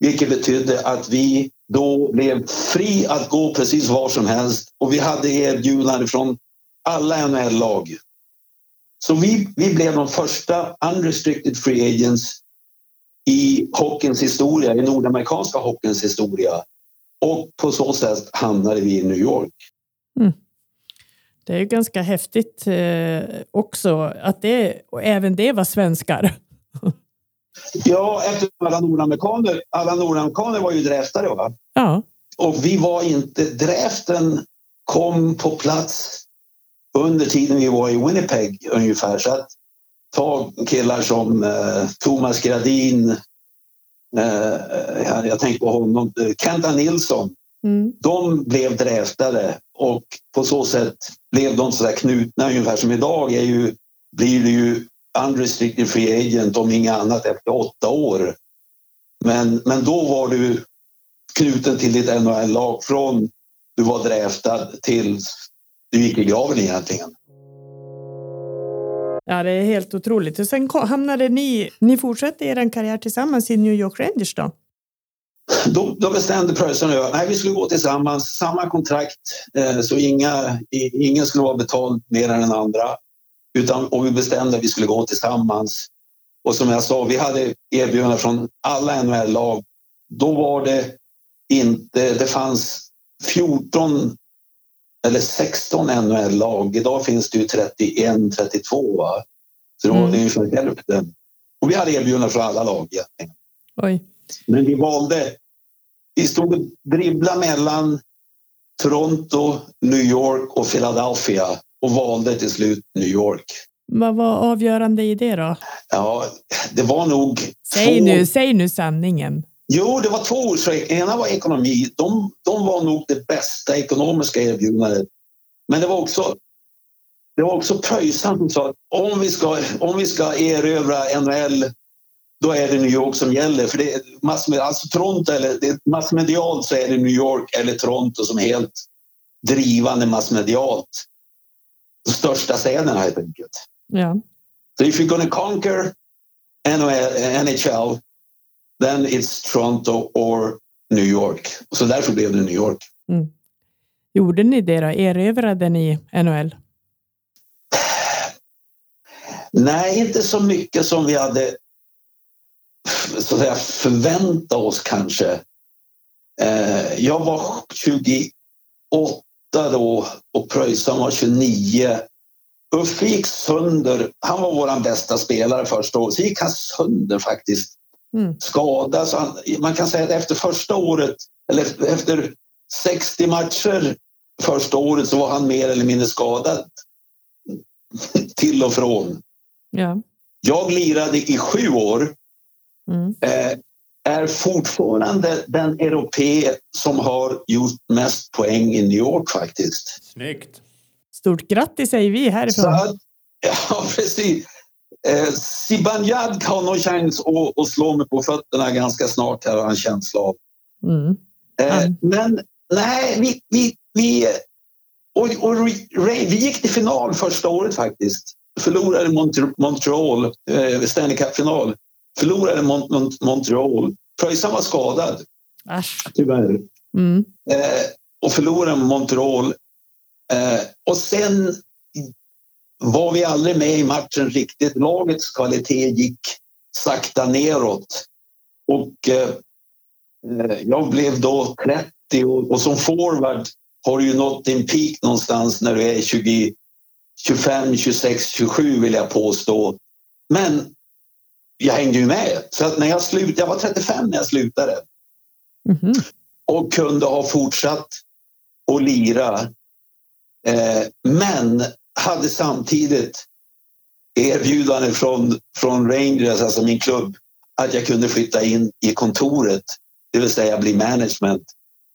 Vilket betydde att vi då blev fri att gå precis var som helst och vi hade erbjudanden från alla NHL-lag. Så vi, vi blev de första unrestricted free agents i hockeyns historia, i nordamerikanska hockeyns historia. Och på så sätt hamnade vi i New York. Det är ju ganska häftigt eh, också att det, och även det var svenskar. Ja, eftersom alla nordamerikaner, alla nordamerikaner var ju draftade. Va? Ja. Och vi var inte... Draften kom på plats under tiden vi var i Winnipeg ungefär. Så att ta killar som eh, Thomas Gradin, eh, jag, jag tänker på honom, eh, Kenta Nilsson. Mm. De blev draftade och på så sätt blev de så där knutna ungefär som idag är ju, blir det ju unrestricted free agent om inget annat efter åtta år. Men, men då var du knuten till ditt NHL-lag från du var draftad till du gick i graven egentligen ja, det är helt otroligt. Och sen hamnade ni, ni fortsatte er karriär tillsammans i New York Rangers då? Då, då bestämde Pröjsarn och jag att vi skulle gå tillsammans, samma kontrakt eh, så inga, i, ingen skulle vara betald mer än den andra. Utan, och vi bestämde att vi skulle gå tillsammans. Och som jag sa, vi hade erbjudanden från alla NHL-lag. Då var det inte, det fanns 14 eller 16 NHL-lag. Idag finns det ju 31, 32. Va? Så det var Mm. ungefär hälften. Och vi hade erbjudanden från alla lag egentligen. Oj. Men vi valde, vi stod och dribblade mellan Toronto, New York och Philadelphia och valde till slut New York. Vad var avgörande i det då? Ja, det var nog... Säg två- nu, säg nu sanningen. Jo, det var två orsaker. Ena var ekonomi. De, de var nog det bästa ekonomiska erbjudandet. Men det var också det var också Pröjsarn som sa att om vi ska, om vi ska erövra NHL då är det New York som gäller. För det är massmed, alltså Toronto eller det massmedialt så är det New York eller Toronto som är helt drivande massmedialt. De största städerna helt enkelt. Ja. So if you're to conquer NHL then it's Toronto or New York. Så därför blev det New York. Gjorde ni det då? Erövrade ni NHL? Nej, inte så mycket som vi hade så att säga, förväntat oss kanske. Eh, jag var 28 då och Pröjsarn var 29. Uffe gick sönder. Han var vår bästa spelare första året. Så gick han sönder faktiskt. Mm. Skadad. Så han, man kan säga att efter första året, eller efter 60 matcher första året så var han mer eller mindre skadad. Till och från. Ja. Jag lirade i sju år. Mm. Eh, är fortfarande den europé som har gjort mest poäng i New York faktiskt. Snyggt. Stort grattis säger vi Så härifrån. att, ja, precis. Eh, Zibanejad har nog chans att, att slå mig på fötterna ganska snart här har jag en känsla av. Mm. Eh, Mm. Men nej, vi, vi, vi, och, och, Ray, vi gick till final första året faktiskt. Förlorade Mont- Montreal, eh, Stanley Cup-final. Förlorade Mont- Mont- Montreal. Pröjsarn var skadad, Äsch. tyvärr. Mm. Eh, och förlorade Montreal. Eh, och sen var vi aldrig med i matchen riktigt. Lagets kvalitet gick sakta neråt. Och eh, eh, jag blev då 30 och, och som forward har du ju nått din peak någonstans när du är 20, 25, 26, 27 vill jag påstå. Men jag hängde ju med. Så att när jag slutade, jag var 35 när jag slutade Mhm. och kunde ha fortsatt att lira. Eh, men hade samtidigt erbjudande från, från Rangers, alltså min klubb, att jag kunde flytta in i kontoret, det vill säga bli management.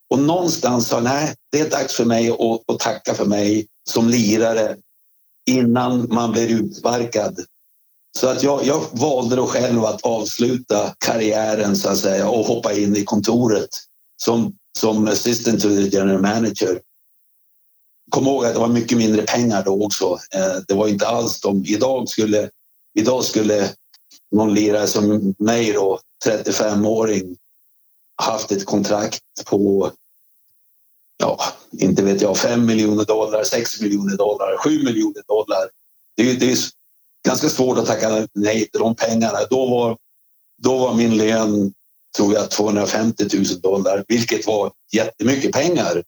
Och någonstans sa nej, det är dags för mig att, att tacka för mig som lirare innan man blir utsparkad. Så att jag, jag valde då själv att avsluta karriären så att säga och hoppa in i kontoret som, som assistant to the general manager. Kom ihåg att det var mycket mindre pengar då också. Eh, Det var inte alls de... Idag skulle, idag skulle någon lirare som mig då, 35-åring, haft ett kontrakt på ja, inte vet jag, 5 miljoner dollar, 6 miljoner dollar, 7 miljoner dollar. Det är, det är ganska svårt att tacka nej till de pengarna. Då var, då var min lön, tror jag, 250 000 dollar, vilket var jättemycket pengar.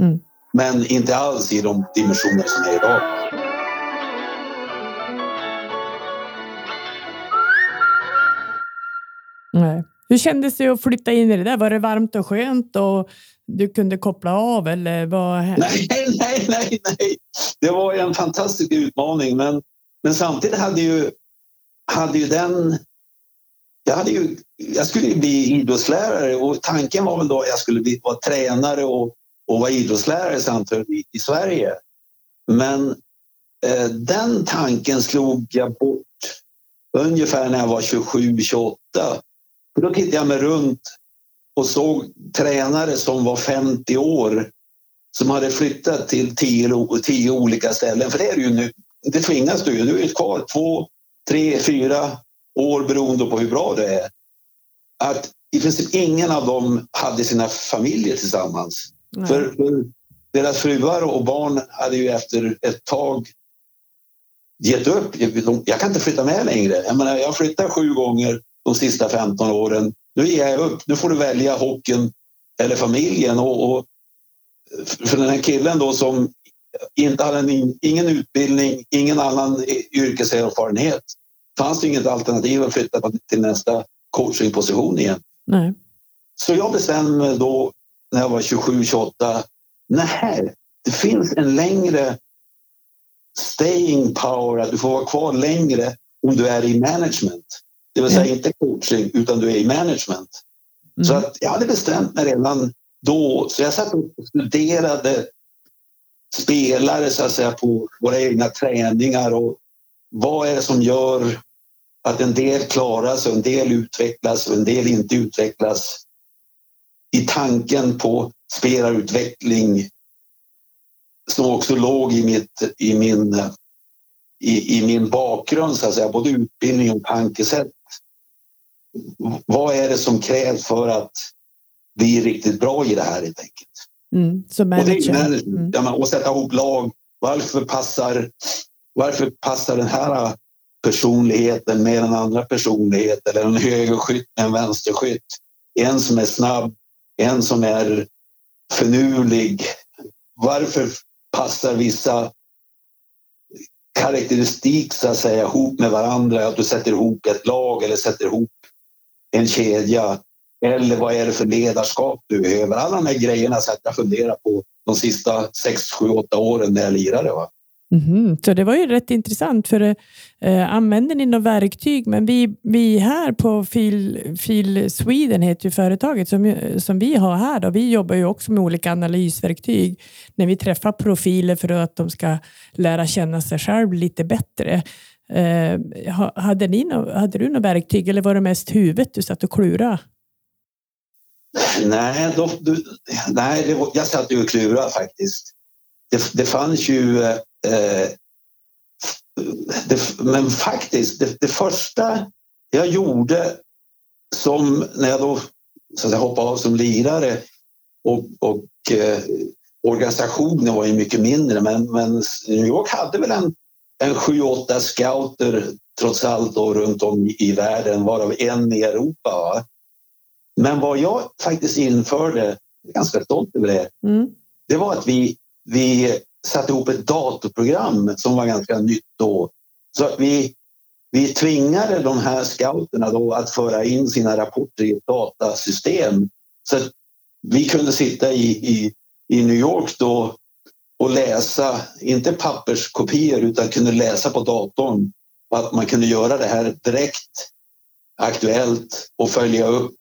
Mm. Men inte alls i de dimensioner som är idag. Nej. Hur kändes det att flytta in i det där? Var det varmt och skönt och du kunde koppla av eller vad hände? Nej, nej, nej, nej. Det var en fantastisk utmaning, men, men samtidigt hade ju, hade ju den... Jag, hade ju, jag skulle ju bli idrottslärare och tanken var väl då att jag skulle bli, vara tränare och, och var idrottslärare samtidigt i, Sverige. Men eh, den tanken slog jag bort ungefär när jag var 27-28. Då tittade jag mig runt och såg tränare som var 50 år som hade flyttat till tio, tio olika ställen. För det är det ju nu. Det tvingas du ju. Du är kvar två, tre, fyra år beroende på hur bra du är. Att i princip ingen av dem hade sina familjer tillsammans. För, för deras fruar och barn hade ju efter ett tag gett upp. Jag kan inte flytta med längre. Jag, menar, jag flyttar sju gånger de sista 15 åren. Nu ger jag upp. Nu får du välja hockeyn eller familjen. Och, och för den här killen då som inte hade en, ingen utbildning, ingen annan yrkeserfarenhet fanns det inget alternativ att flytta till nästa coachingposition igen. Nej. Så jag bestämde mig då när jag var 27-28. Nej, det finns en längre staying power, att du får vara kvar längre om du är i management. Det vill säga inte coaching, utan du är i management. Så Mm. att jag hade bestämt mig redan då. Så jag satt och studerade spelare så att säga, på våra egna träningar och vad är det som gör att en del klarar sig, en del utvecklas och en del inte utvecklas i tanken på spelarutveckling som också låg i, mitt, i, min, i, i min bakgrund, så att säga, både utbildning och tankesätt. Vad är det som krävs för att bli riktigt bra i det här helt enkelt? Mm. Som Och, det manager. Mm. Ja, men, och sätta ihop lag. Varför passar, varför passar den här personligheten med en andra personlighet eller en högerskytt med en vänsterskytt? En som är snabb, en som är finurlig. Varför passar vissa karaktäristik så att säga ihop med varandra? Att du sätter ihop ett lag eller sätter ihop en kedja. Eller vad är det för ledarskap du behöver? Alla de här grejerna satt jag funderar på de sista 6, 7, 8 åren när jag lirade. Va? Mhm. Så det var ju rätt intressant för eh, använder ni något verktyg? Men vi, vi här på Fil, Fil Sweden heter ju företaget som, som vi har här. Då. Vi jobbar ju också med olika analysverktyg när vi träffar profiler för att de ska lära känna sig själv lite bättre. Eh, hade, ni no, hade du något verktyg eller var det mest huvudet du satt och klurade? Nej, då, du, nej det var, jag satt ju och klurade faktiskt. Det, det fanns ju... Eh, Eh, det, men faktiskt, det, det första jag gjorde som när jag då så att säga, hoppade av som lirare och, och eh, organisationen var ju mycket mindre men, men New York hade väl en, en sju, åtta scouter trots allt då, runt om i, i världen varav en i Europa. Va? Men vad jag faktiskt införde, jag är ganska stolt över det, Mm. det var att vi, vi satte ihop ett datorprogram som var ganska nytt då. Så att vi, vi tvingade de här scouterna då att föra in sina rapporter i ett datasystem. Så att vi kunde sitta i, i, i New York då och läsa, inte papperskopior utan kunde läsa på datorn. Och att man kunde göra det här direkt aktuellt och följa upp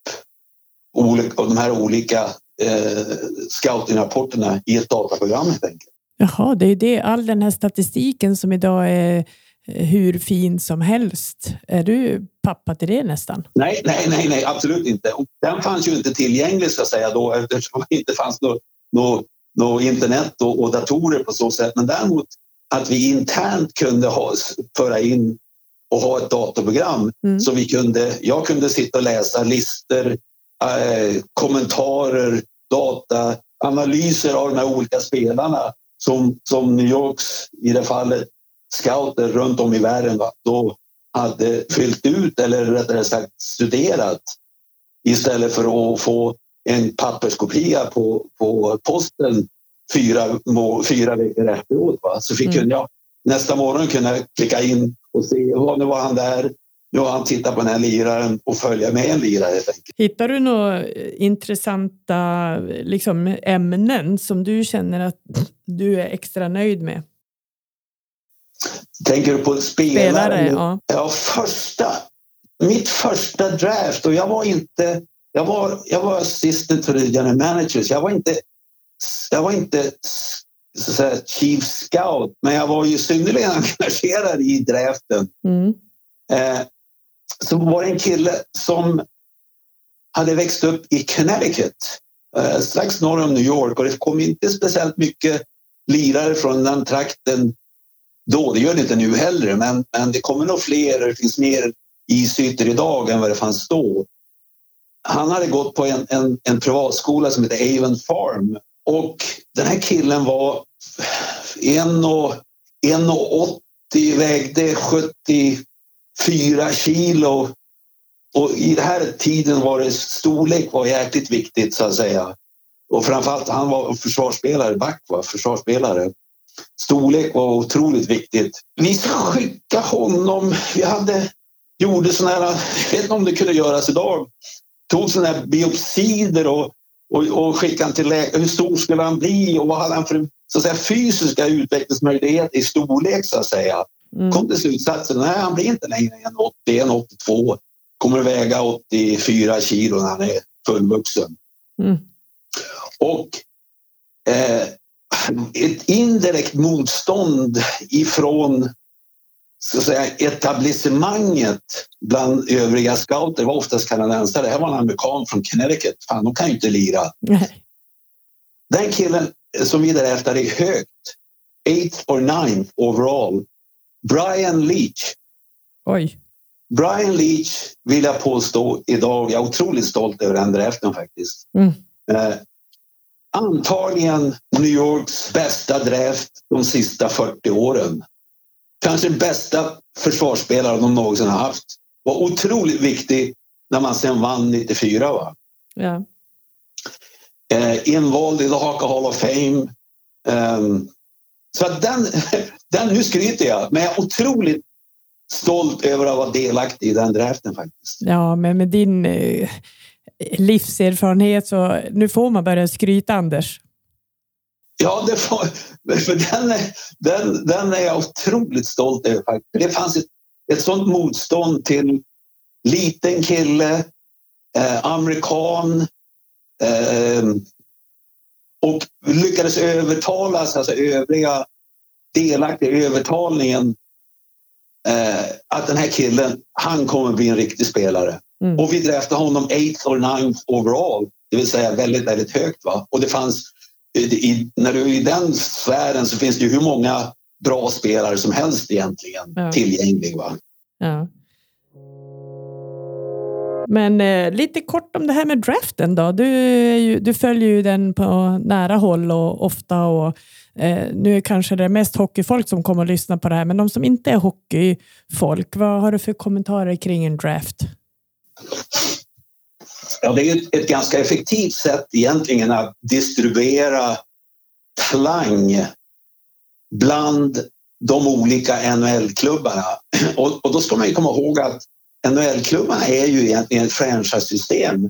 olika, de här olika eh, scoutingrapporterna i ett dataprogram helt enkelt. Jaha, det är det. All den här statistiken som idag är hur fin som helst. Är du pappa till det nästan? Nej, nej, nej, nej absolut inte. den fanns ju inte tillgänglig så att säga då eftersom det inte fanns något, något, något internet och, och, datorer på så sätt. Men däremot att vi internt kunde ha, föra in och ha ett datorprogram mm. så vi kunde. Jag kunde sitta och läsa listor, eh, kommentarer, data, analyser av de här olika spelarna som, som New Yorks i det fallet scouter runt om i världen då hade fyllt ut eller rättare sagt studerat istället för att få en papperskopia på, på posten fyra, fyra veckor efteråt. Va? Så fick mm. jag nästa morgon kunna klicka in och se, oh, nu var han där, nu har han tittat på den här liraren och följa med en lirare. Helt enkelt. Hittar du några intressanta liksom, ämnen som du känner att du är extra nöjd med? Tänker du på spelare? spelare ja. ja, första. Mitt första draft och jag var inte. Jag var, jag var assistant the general managers. Jag var inte. Jag var inte så att säga, chief scout, men jag var ju synnerligen engagerad i draften. Mm. Eh, så var det en kille som hade växt upp i Connecticut, eh, strax norr om New York och det kom inte speciellt mycket lirare från den trakten då. Det gör det inte nu heller, men, men det kommer nog fler. Det finns mer isytor idag än vad det fanns då. Han hade gått på en, en, en privatskola som heter Avon Farm och den här killen var 1,80 vägde 70. 74 kilo och i den här tiden var det storlek var jäkligt viktigt så att säga. Och framförallt han var försvarsspelare, back var försvarsspelare storlek var otroligt viktigt. Vi skickade honom. Vi hade, gjorde sådana här, jag vet inte om det kunde göras idag, tog sådana här biopsider och, och, och skickade till läkare. Hur stor skulle han bli och vad hade han för så att säga, fysiska utvecklingsmöjligheter i storlek så att säga. Mm. Kom till slutsatsen, nej han blir inte längre än 80, 82. Kommer att väga 84 kilo när han är fullvuxen. Mm. Och eh, ett indirekt motstånd ifrån så att säga, etablissemanget bland övriga scouter var oftast kanadensare. Det här var en amerikan från Connecticut. Fan, de kan ju inte lira. Nej. Den killen som vi därefter är högt, eighth or ninth overall, Brian Leach. Oj. Brian Leach vill jag påstå idag, jag är otroligt stolt över den draften faktiskt. Mm. Eh, antagligen New Yorks bästa draft de sista 40 åren. Kanske bästa försvarsspelare de någonsin har haft. Var otroligt viktig när man sen vann 94. Va? Ja. Eh, invald i The Haka Hall of Fame. Um, så att den, den, nu skryter jag, men jag är otroligt stolt över att vara delaktig i den draften faktiskt. Ja, men med din eh, livserfarenhet så nu får man börja skryta Anders. Ja, det får, för den, är, den, den är jag otroligt stolt över. Det fanns ett, ett sånt motstånd till liten kille, eh, amerikan eh, och lyckades övertalas, alltså övriga delaktiga i övertalningen eh, att den här killen, han kommer bli en riktig spelare. Mm. Och vi draftade honom 8th or 9th overall, det vill säga väldigt, väldigt högt. Va? Och det fanns, i, när du är i den sfären så finns det ju hur många bra spelare som helst egentligen ja. tillgänglig. Va? Ja. Men eh, lite kort om det här med draften då. Du, ju, du följer ju den på nära håll och ofta och eh, nu kanske det är mest hockeyfolk som kommer att lyssna på det här, men de som inte är hockeyfolk, vad har du för kommentarer kring en draft? Ja, det är ett, ett ganska effektivt sätt egentligen att distribuera klang bland de olika NHL-klubbarna. Och, och, då ska man ju komma ihåg att NHL-klubbarna är ju egentligen ett franchise-system.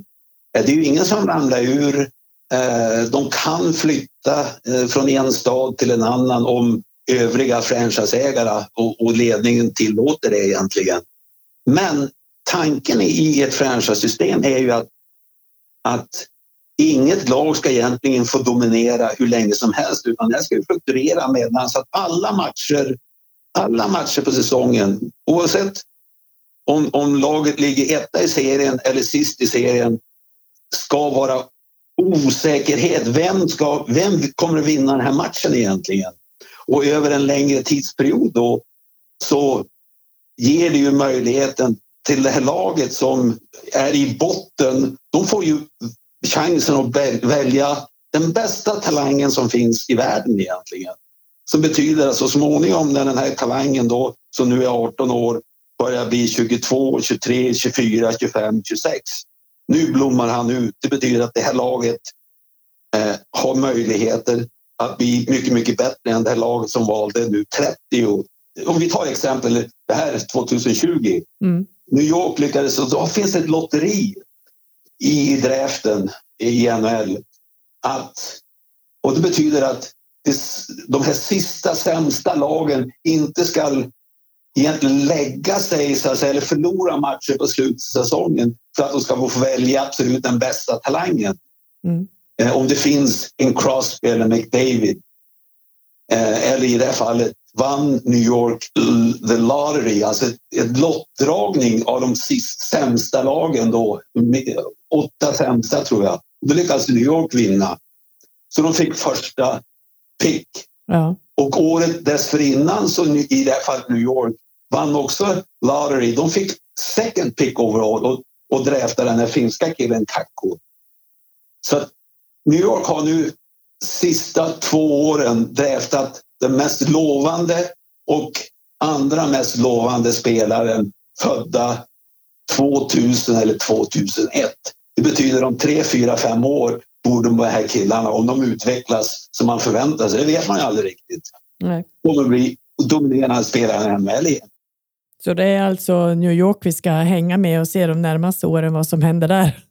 Eh, det är ju ingen som ramlar ur. Eh, de kan flytta eh, från en stad till en annan om övriga franchiseägare och ledningen tillåter det egentligen. Men tanken i ett franchise-system är ju att, att inget lag ska egentligen få dominera hur länge som helst utan det ska fluktuera medan så att alla matcher, alla matcher på säsongen oavsett om, om laget ligger etta i serien eller sist i serien ska vara osäkerhet. Vem, ska, vem kommer att vinna den här matchen egentligen? Och över en längre tidsperiod då så ger det ju möjligheten till det här laget som är i botten. De får ju chansen att välja den bästa talangen som finns i världen egentligen. Som betyder att så småningom när den här talangen då som nu är 18 år börjar bli 22, 23, 24, 25, 26. Nu blommar han ut. Det betyder att det här laget eh, har möjligheter att bli mycket, mycket bättre än det här laget som valde nu 30. Om vi tar exempel, det här är 2020. Mm. New York lyckades, och då finns det ett lotteri i draften i NHL. Att, och det betyder att de här sista sämsta lagen inte ska egentligen lägga sig så att säga, eller förlora matcher på slutsäsongen för att de ska få välja absolut den bästa talangen. Mm. Eh, om det finns en Crosby eller McDavid eh, eller i det här fallet vann New York the lottery, alltså en lottdragning av de sist sämsta lagen då. Åtta sämsta tror jag. Då lyckades New York vinna. Så de fick första pick. Ja. Och året dessförinnan, så i det här fallet New York, vann också lottery. De fick second pick overall och, och draftade den här finska killen Kakko. Så New York har nu sista två åren draftat den mest lovande och andra mest lovande spelaren födda 2000 eller 2001. Det betyder om tre, fyra, fem år borde de här killarna, om de utvecklas som man förväntar sig, det vet man ju aldrig riktigt, kommer bli dominerande spelare i NHL igen. Så det är alltså New York vi ska hänga med och se de närmaste åren vad som händer där?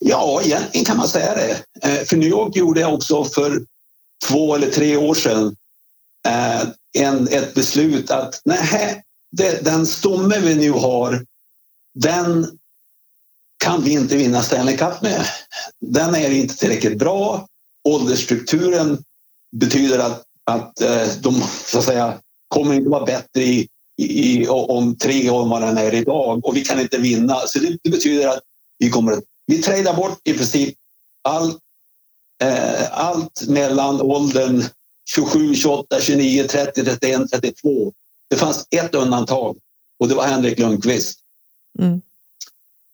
Ja, egentligen kan man säga det. Eh, för New York gjorde jag också för två eller tre år sedan eh, en, ett beslut att nej, det, den stomme vi nu har, den kan vi inte vinna Stanley Cup med. Den är inte tillräckligt bra. Åldersstrukturen betyder att, att eh, de så att säga, kommer inte vara bättre i, i, om tre år vad den är idag och vi kan inte vinna. Så det, det betyder att vi kommer att vi tradar bort i princip allt, eh, allt mellan åldern 27, 28, 29, 30, 31, 32. Det fanns ett undantag och det var Henrik Lundqvist. Mm.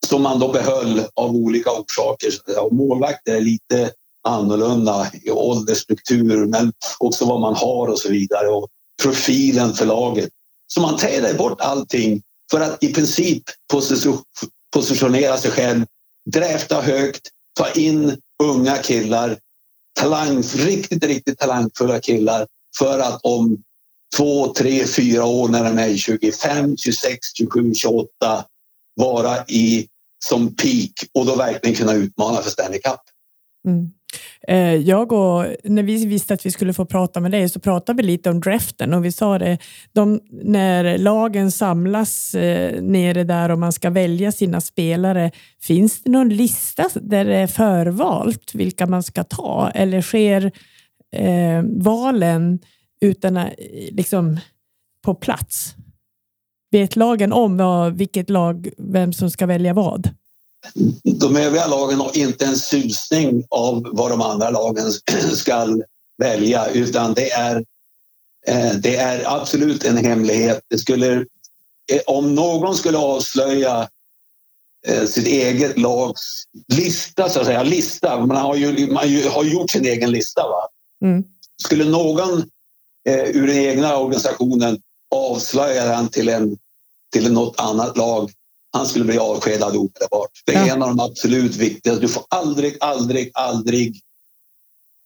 Som man då behöll av olika orsaker. målvakter är lite annorlunda i åldersstruktur men också vad man har och så vidare och profilen för laget. Så man trädde bort allting för att i princip positionera sig själv dräfta högt, ta in unga killar, talang, riktigt, riktigt talangfulla killar för att om två, tre, fyra år när de är 25, 26, 27, 28 vara i som peak och då verkligen kunna utmana för Stanley Cup. Mm. Eh, jag och, när vi visste att vi skulle få prata med dig så pratade vi lite om draften och vi sa det, de, när lagen samlas eh, nere där och man ska välja sina spelare, finns det någon lista där det är förvalt vilka man ska ta eller sker eh, valen utan att, liksom på plats? Vet lagen om vilket lag, vem som ska välja vad? De övriga lagen har inte en susning av vad de andra lagen ska välja utan det är, eh, det är absolut en hemlighet. Det skulle, eh, om någon skulle avslöja eh, sitt eget lags lista, så att säga, lista, man har ju, man har gjort sin egen lista. Va? Mm. Skulle någon ur den egna organisationen avslöja den till, en, till något annat lag han skulle bli avskedad omedelbart. Det är ja. en av de absolut viktigaste. Du får aldrig, aldrig, aldrig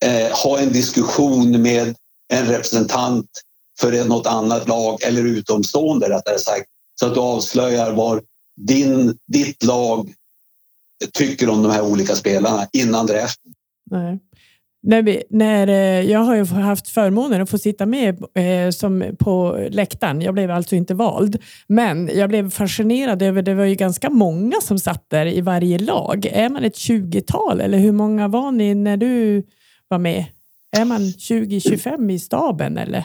eh, ha en diskussion med en representant för något annat lag eller utomstående rättare sagt. Så att du avslöjar vad din, ditt lag tycker om de här olika spelarna innan draften. Nej. När vi, när, eh, jag har ju haft förmånen att få sitta med eh, som på läktaren. Jag blev alltså inte vald, men jag blev fascinerad över det var ju ganska många som satt där i varje lag. Är man ett 20-tal eller hur många var ni när du var med? Är man 20-25 i staben eller?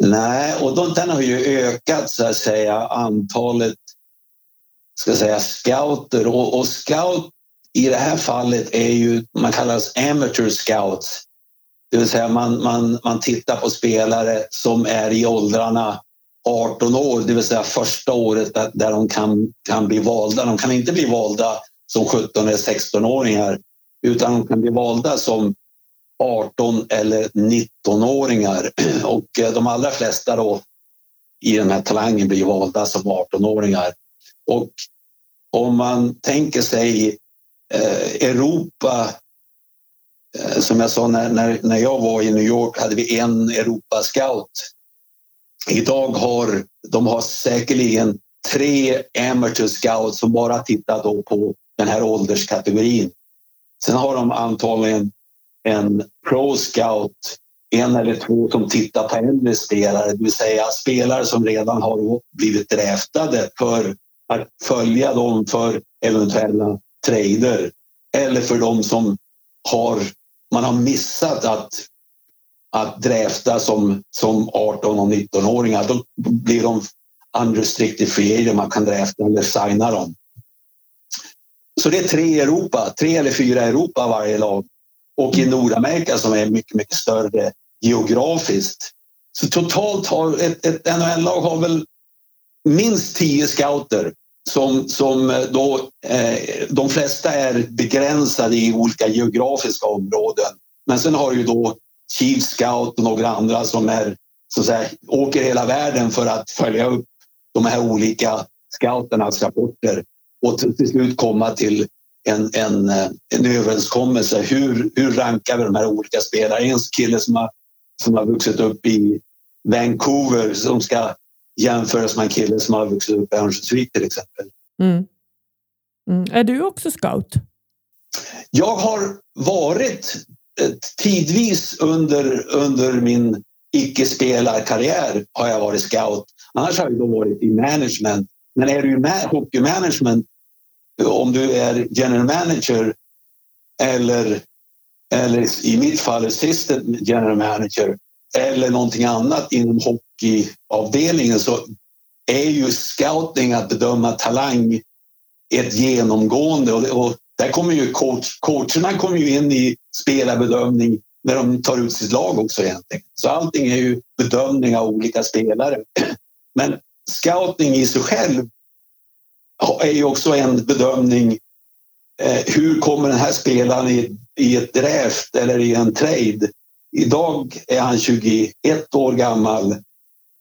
Nej, och de, den har ju ökat så att säga antalet ska säga, scouter och, och scout i det här fallet är ju, man kallas amateur scouts. Det vill säga man, man, man tittar på spelare som är i åldrarna 18 år, det vill säga första året där, där de kan, kan bli valda. De kan inte bli valda som 17 eller 16-åringar utan de kan bli valda som 18 eller 19-åringar. Och eh, de allra flesta då i den här talangen blir valda som 18-åringar. Och om man tänker sig Eh, Europa eh, som jag sa när, när, när jag var i New York hade vi en Europascout. Idag har de har säkerligen tre amateur scouts som bara tittar då på den här ålderskategorin. Sen har de antagligen en pro scout, en eller två som tittar på äldre spelare, det vill säga spelare som redan har blivit dräftade för att följa dem för eventuella trader eller för de som har, man har missat att, att dräfta som, som 18 och 19-åringar. Då blir de unrestricted free agent, man kan dräfta eller signa dem. Så det är tre i Europa, tre eller fyra i Europa varje lag. Och i Nordamerika som är mycket, mycket större geografiskt. Så totalt har ett, ett NHL-lag har väl minst tio scouter som, som eh, då, eh, de flesta är begränsade i olika geografiska områden. Men sen har du då Chief Scout och några andra som är så att säga, åker hela världen för att följa upp de här olika scouternas rapporter och till slut komma till en, en, eh, en överenskommelse. Hur, hur rankar vi de här olika spelarna? En kille som har, som har vuxit upp i Vancouver som ska jämföras med en kille som har vuxit upp i Örnsköldsvik till exempel. Mm. Mm. Är du också scout? Jag har varit eh, tidvis under, under min icke-spelarkarriär har jag varit scout. Annars har jag då varit i management. Men är du i hockeymanagement, om du är general manager eller, eller i mitt fall assistant general manager eller någonting annat inom hockeyavdelningen så är ju scouting att bedöma talang ett genomgående och, och där kommer ju coach, coacherna kommer ju in i spelarbedömning när de tar ut sitt lag också egentligen. Så allting är ju bedömning av olika spelare. Men scouting i sig själv är ju också en bedömning. Eh, hur kommer den här spelaren i, i ett draft eller i en trade Idag är han 21 år gammal.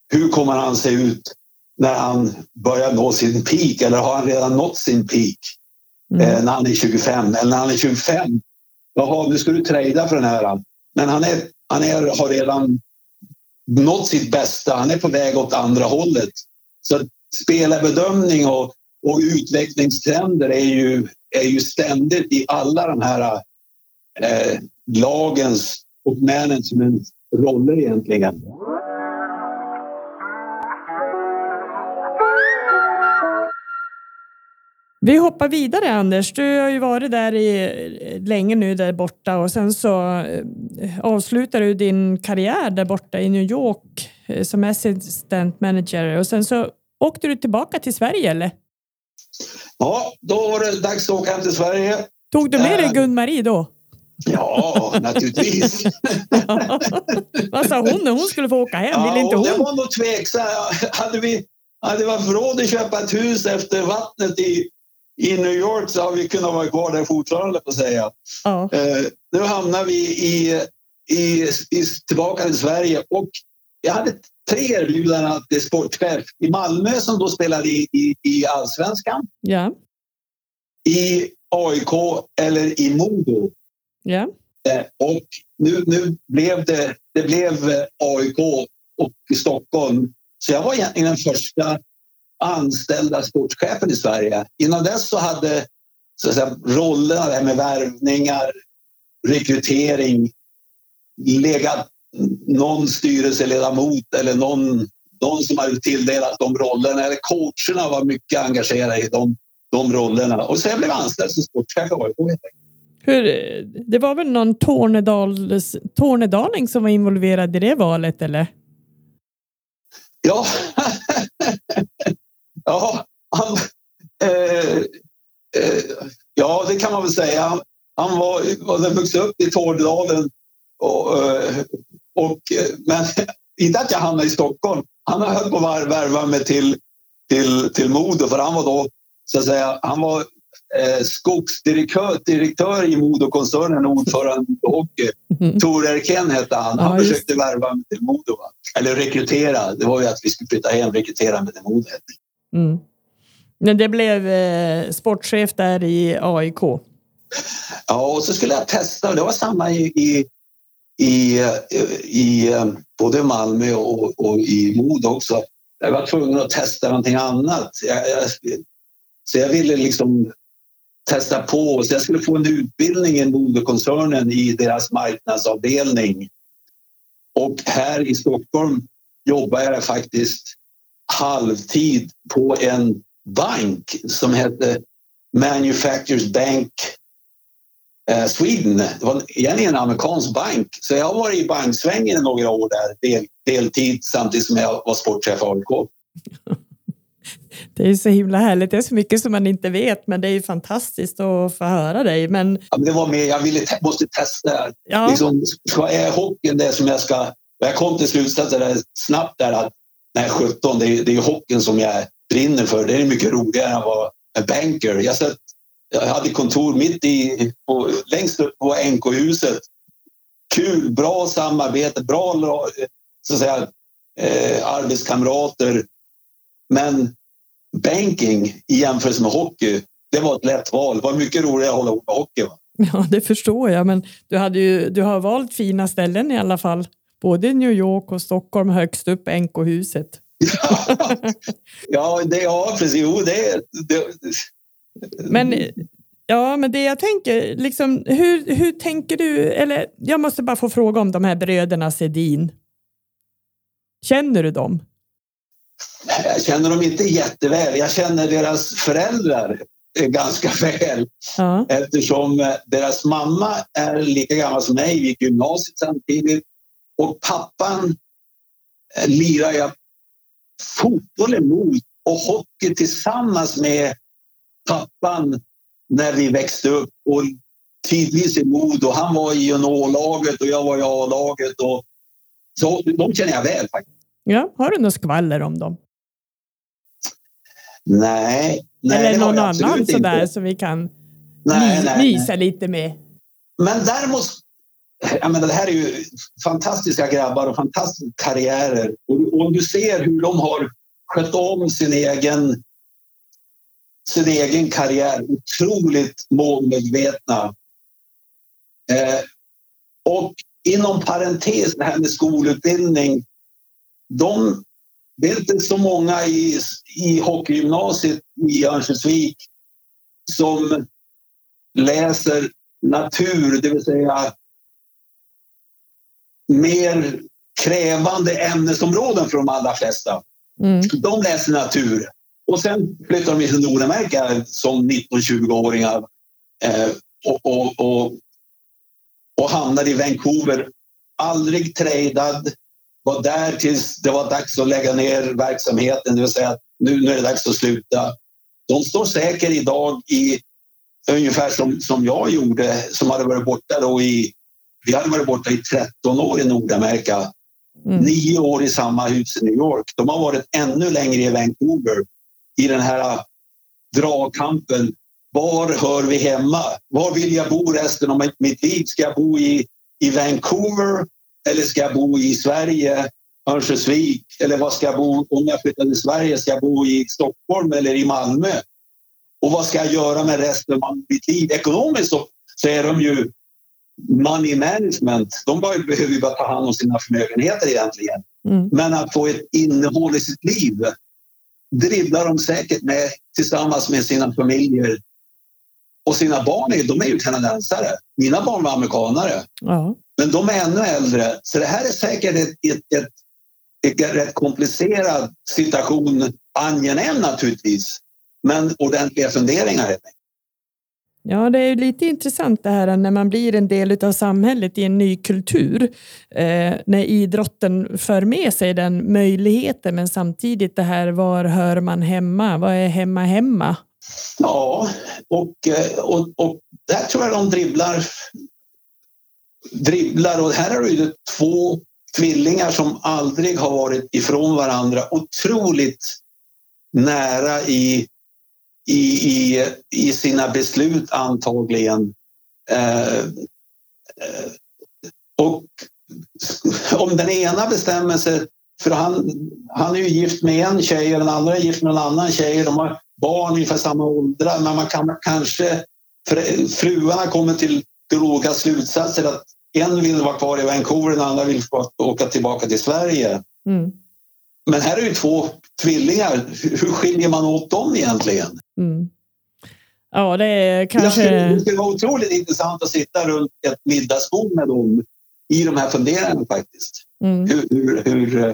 Hur kommer han se ut när han börjar nå sin peak eller har han redan nått sin peak mm. eh, när han är 25? Eller när han är 25, jaha, nu ska du trada för den här. Men han, är, han är, har redan nått sitt bästa. Han är på väg åt andra hållet. Så spelarbedömning och, och utvecklingstrender är ju, är ju ständigt i alla de här eh, lagens och managements roller egentligen. Vi hoppar vidare Anders. Du har ju varit där i, länge nu där borta och sen så eh, avslutar du din karriär där borta i New York eh, som assistant manager och sen så åkte du tillbaka till Sverige eller? Ja, då var det dags att åka hem till Sverige. Tog du med dig eh, Gun-Marie då? Ja, naturligtvis. Vad sa hon när hon skulle få åka hem? Ja, Vill inte hon? Det var nog tveksam. Hade vi hade vi haft råd att köpa ett hus efter vattnet i, i New York så hade vi kunnat vara kvar där fortfarande på att säga. Ja. Eh, nu hamnar vi i, i, i, tillbaka till Sverige och jag hade tre erbjudanden till sportchef i Malmö som då spelade i, i, i allsvenskan. Ja. I AIK eller i Modo. Ja. Eh, och nu, nu blev det, det blev AIK och Stockholm. Så jag var egentligen den första anställda sportchefen i Sverige. Innan dess så hade så att säga, rollerna där med värvningar, rekrytering legat någon styrelseledamot eller någon, någon som hade tilldelat de rollerna. Eller coacherna var mycket engagerade i de, de rollerna. Och jag blev anställd som sportchef. Hur, det var väl någon Tornedals, tornedaling som var involverad i det valet eller? Ja, ja, han, eh, eh, ja, det kan man väl säga. Han var, hade vuxit upp i Tornedalen och, eh, och, men inte att jag hamnade i Stockholm. Han höll på att värva mig till, till, till Modo för han var då så att säga, han var eh, skogsdirektör direktör i Modokoncernen och ordförande i hockey. Mm. Tor Erken hette han. Han ja, försökte värva mig till Modo. Va? Eller rekrytera. Det var ju att vi skulle flytta hem, rekrytera mig till Modo. Mm. Men det blev eh, sportchef där i AIK? Ja, och så skulle jag testa. Det var samma i, i, i, eh, i eh, både Malmö och, och i Modo också. Jag var tvungen att testa någonting annat. Jag, jag, så jag ville liksom testa på. Så jag skulle få en utbildning i Modokoncernen i deras marknadsavdelning. Och här i Stockholm jobbar jag faktiskt halvtid på en bank som hette Manufacturers Bank eh, Sweden. Det var egentligen en amerikansk bank. Så jag har varit i banksvängen några år där, del, deltid samtidigt som jag var sportchef AIK. Det är så himla härligt. Det är så mycket som man inte vet, men det är ju fantastiskt att få höra dig. Men... Ja, det var mer, jag ville, måste testa. Ja. Liksom, är hockeyn det som jag ska... Jag kom till slutsatsen snabbt där att nej, 17, det är, det är hockeyn som jag brinner för. Det är mycket roligare än att vara en banker. Jag, satt, jag hade kontor mitt i, på, längst upp på NK-huset. Kul, bra samarbete, bra så att säga, eh, arbetskamrater. Men banking i jämförelse med hockey, det var ett lätt val. Det var mycket roligare att hålla ihop med hockey. Va? Ja, det förstår jag, men du, hade ju, du har valt fina ställen i alla fall. Både New York och Stockholm högst upp NK-huset. ja, det, ja, precis. Jo, det, det, Men Ja, men det jag tänker, liksom, hur, hur tänker du? Eller jag måste bara få fråga om de här bröderna Sedin. Känner du dem? Jag känner dem inte jätteväl. Jag känner deras föräldrar ganska väl ja. eftersom eh, deras mamma är lika gammal som mig. Vi gick gymnasiet samtidigt och pappan eh, lirar jag fotboll emot och hockey tillsammans med pappan när vi växte upp och tidvis emot och han var i juniorlaget och jag var i A-laget. Och, så de känner jag väl faktiskt. Ja, har du något skvaller om dem? Nej. nej Eller någon annan sådär som vi kan nej, nej, nej. lite med. Men däremot, jag menar, det här är ju fantastiska grabbar och fantastiska karriärer. Och, om du ser hur de har skött om sin egen, sin egen karriär. Otroligt målmedvetna. Eh, och inom parentes, det här med skolutbildning. De det är inte så många i, i hockeygymnasiet i Örnsköldsvik som läser natur, det vill säga mer krävande ämnesområden för de allra flesta. Mm. De läser natur. Och sen flyttar de till Nordamerika som 19-20-åringar eh, och, och, och, och hamnar i Vancouver. Aldrig tradad, var där tills det var dags att lägga ner verksamheten, det vill säga att nu, nu är det dags att sluta. De står säkert idag i ungefär som, som jag gjorde, som hade varit borta då i... Vi hade varit borta i 13 år i Nordamerika. Mm. Nio år i samma hus i New York. De har varit ännu längre i Vancouver i den här dragkampen. Var hör vi hemma? Var vill jag bo resten av mitt liv? Ska jag bo i, i Vancouver eller ska jag bo i Sverige, Örnsköldsvik? Eller vad ska jag bo om jag flyttar till Sverige? Ska jag bo i Stockholm eller i Malmö? Och vad ska jag göra med resten av mitt liv? Ekonomiskt så, så är de ju money management, de bara, behöver ju bara ta hand om sina förmögenheter egentligen. Mm. Men att få ett innehåll i sitt liv dribblar de säkert med tillsammans med sina familjer. Och sina barn är, de är ju kanadensare. Mina barn var amerikanare. Ja. Men de är ännu äldre. Så det här är säkert ett, ett, ett, ett rätt komplicerad situation. Angenäm naturligtvis, men ordentliga funderingar. Ja, det är lite intressant det här när man blir en del av samhället i en ny kultur. Eh, när idrotten för med sig den möjligheten men samtidigt det här var hör man hemma? Vad är hemma hemma? Ja, och, eh, och, och där tror jag de dribblar. dribblar och här har du två tvillingar som aldrig har varit ifrån varandra otroligt nära i i, i, i sina beslut antagligen. Eh, eh och om den ena bestämmer sig, för han, han är ju gift med en tjej och den andra är gift med en annan tjej. De har barn ungefär samma åldrar men man kan kanske, fruarna kommer till olika slutsatser att en vill vara kvar i Vancouver, den andra vill åka tillbaka till Sverige. Mm. Men här är ju två tvillingar. Hur skiljer man åt dem egentligen? Mm. Ja, det är kanske... Det skulle vara otroligt intressant att sitta runt ett middagsbord med dem i de här funderingarna faktiskt. Mm. Hur, hur, hur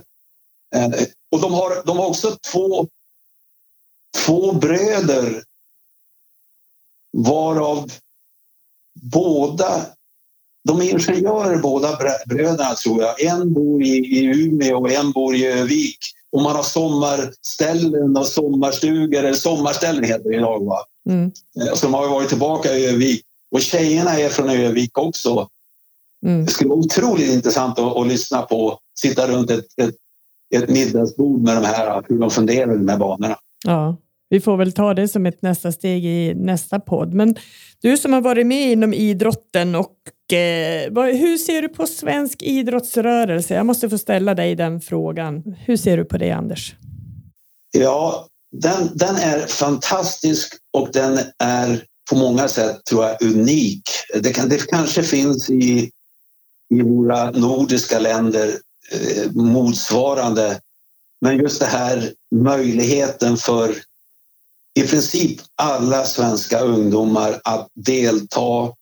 eh, och de har, de har också två, två bröder varav båda de är ingenjörer båda bröderna tror jag. En bor i, i Umeå och en bor i Övik. Och man har sommarställen och sommarstugor, eller sommarställen heter det idag. Va? Mm. Eh, så de har varit tillbaka i Övik. Och tjejerna är från Övik också. Mm. Det skulle vara otroligt intressant att, att lyssna på, sitta runt ett, ett, ett middagsbord med de här, hur de funderar i de här banorna. Ja, vi får väl ta det som ett nästa steg i nästa podd. Men du som har varit med inom idrotten och Eh, hur ser du på svensk idrottsrörelse? Jag måste få ställa dig den frågan. Hur ser du på det Anders? Ja, den, den är fantastisk och den är på många sätt tror jag unik. Det, kan, det kanske finns i, i våra nordiska länder eh, motsvarande. Men just det här möjligheten för i princip alla svenska ungdomar att delta